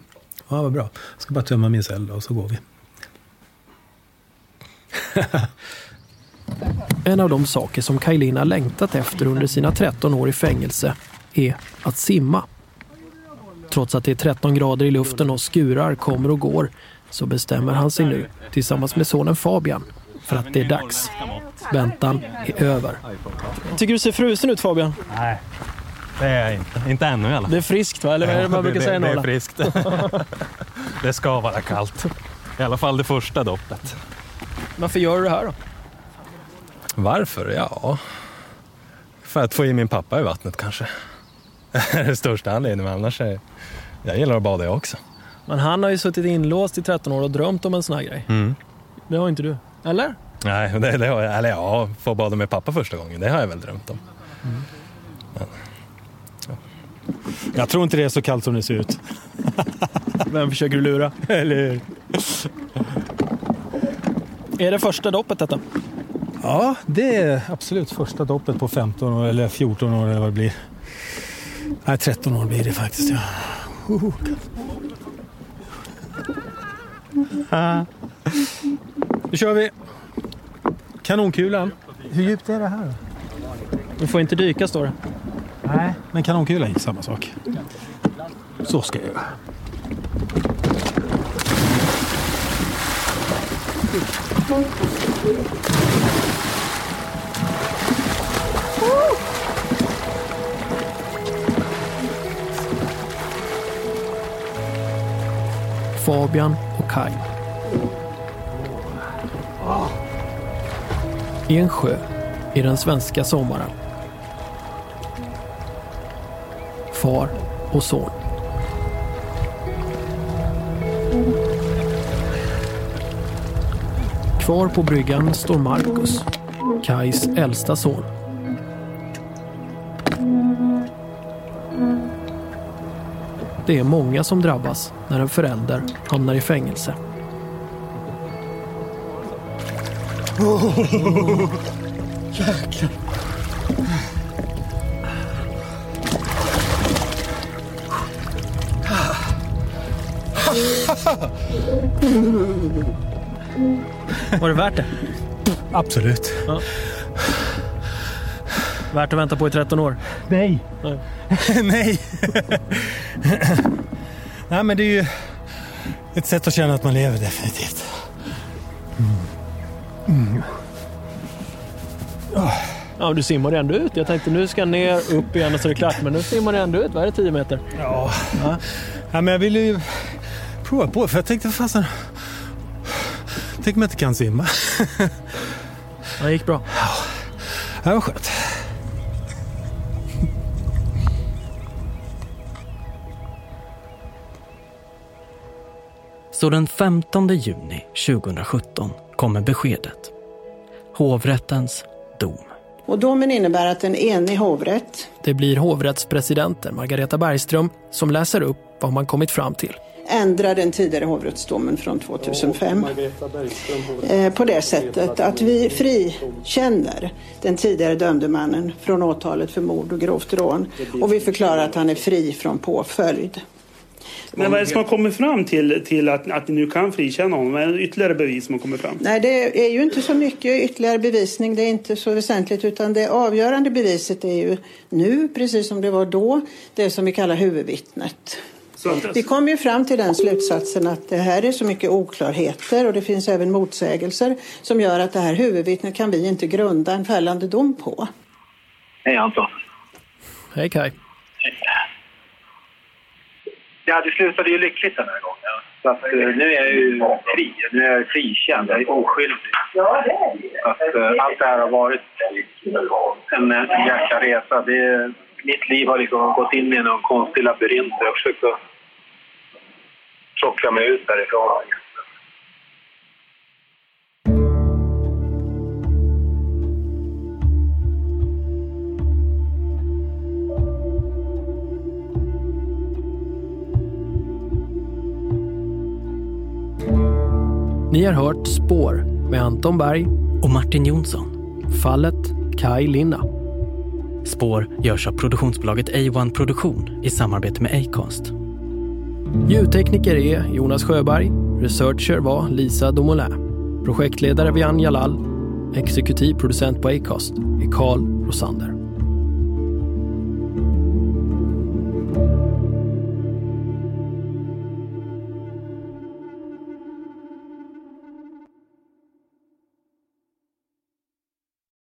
Ja, vad bra. Jag ska bara tömma min cell då, och så går vi. En av de saker som Kajlina längtat efter under sina 13 år i fängelse är att simma. Trots att det är 13 grader i luften och skurar kommer och går så bestämmer han sig nu tillsammans med sonen Fabian för att det är dags. Väntan är över. Tycker du ser frusen ut Fabian? Nej, det är jag inte. Inte ännu i alla fall. Det är friskt va? Eller vad är det man brukar säga i det, det är Norrland? friskt. det ska vara kallt. I alla fall det första doppet. Varför gör du det här då? Varför? Ja, för att få i min pappa i vattnet kanske. Det är den största anledningen, men annars är jag gillar att bada jag också. Men han har ju suttit inlåst i 13 år och drömt om en sån här grej. Mm. Det har inte du. Eller? Nej, det, det har jag, eller ja, få bada med pappa första gången, det har jag väl drömt om. Jag tror inte det är så kallt som det ser ut. Vem försöker du lura? Eller hur? Är det första doppet detta? Ja, det är absolut första doppet på 15 år, eller 14 år eller vad det blir. Nej, 13 år blir det faktiskt. Ja. Nu kör vi. Kanonkulan. Hur djupt är det här? Du får inte dyka står det. Nej, men kanonkulan gick samma sak. Så ska jag göra. Fabian och Kai. I en sjö i den svenska sommaren. Far och son. Kvar på bryggan står Marcus, Kais äldsta son. Det är många som drabbas när en förälder hamnar i fängelse. Jäklar. Var det värt det? Absolut. Ja. Värt att vänta på i 13 år? Nej. Nej. Nej. Nej, men det är ju ett sätt att känna att man lever definitivt. Mm. Ja, du simmar ändå ut. Jag tänkte nu ska jag ner, upp igen och så är det klart. Men nu simmar du ändå ut. Vad är det, 10 meter? Ja. ja. men jag ville ju prova på för jag tänkte fasen. Tänk om jag inte kan simma. Det gick bra. Ja, det var skönt. Så den 15 juni 2017 kommer beskedet. Hovrättens dom. Och domen innebär att en enig hovrätt Det blir hovrättspresidenten Margareta Bergström som läser upp vad man kommit fram till. ändrar den tidigare hovrättsdomen från 2005 eh, på det sättet att vi frikänner den tidigare dömde mannen från åtalet för mord och grovt rån och vi förklarar att han är fri från påföljd. Men vad är det som har kommit fram till, till att, att ni nu kan frikänna honom? Vad är det ytterligare bevis som har kommit fram? Nej, det är ju inte så mycket ytterligare bevisning. Det är inte så väsentligt utan det avgörande beviset är ju nu, precis som det var då, det som vi kallar huvudvittnet. Vi kom ju fram till den slutsatsen att det här är så mycket oklarheter och det finns även motsägelser som gör att det här huvudvittnet kan vi inte grunda en fällande dom på. Hej Anton. Hej Kai. Ja, det slutade ju lyckligt den här gången. Så att, eh, nu är jag ju fri. Nu är jag frikänd. Jag är oskyldig. Ja, det är det. Att, eh, allt det här har varit en, en jäkla resa. Det, mitt liv har liksom gått in i någon konstig labyrint. Jag har försökt att tråckla mig ut därifrån. Ni har hört Spår med Anton Berg och Martin Jonsson. Fallet Kai Linna. Spår görs av produktionsbolaget A1 Produktion i samarbete med Acast. Ljudtekniker är Jonas Sjöberg. Researcher var Lisa Domoulin. Projektledare Vian Jalal. Exekutiv producent på Acast är Carl Rosander.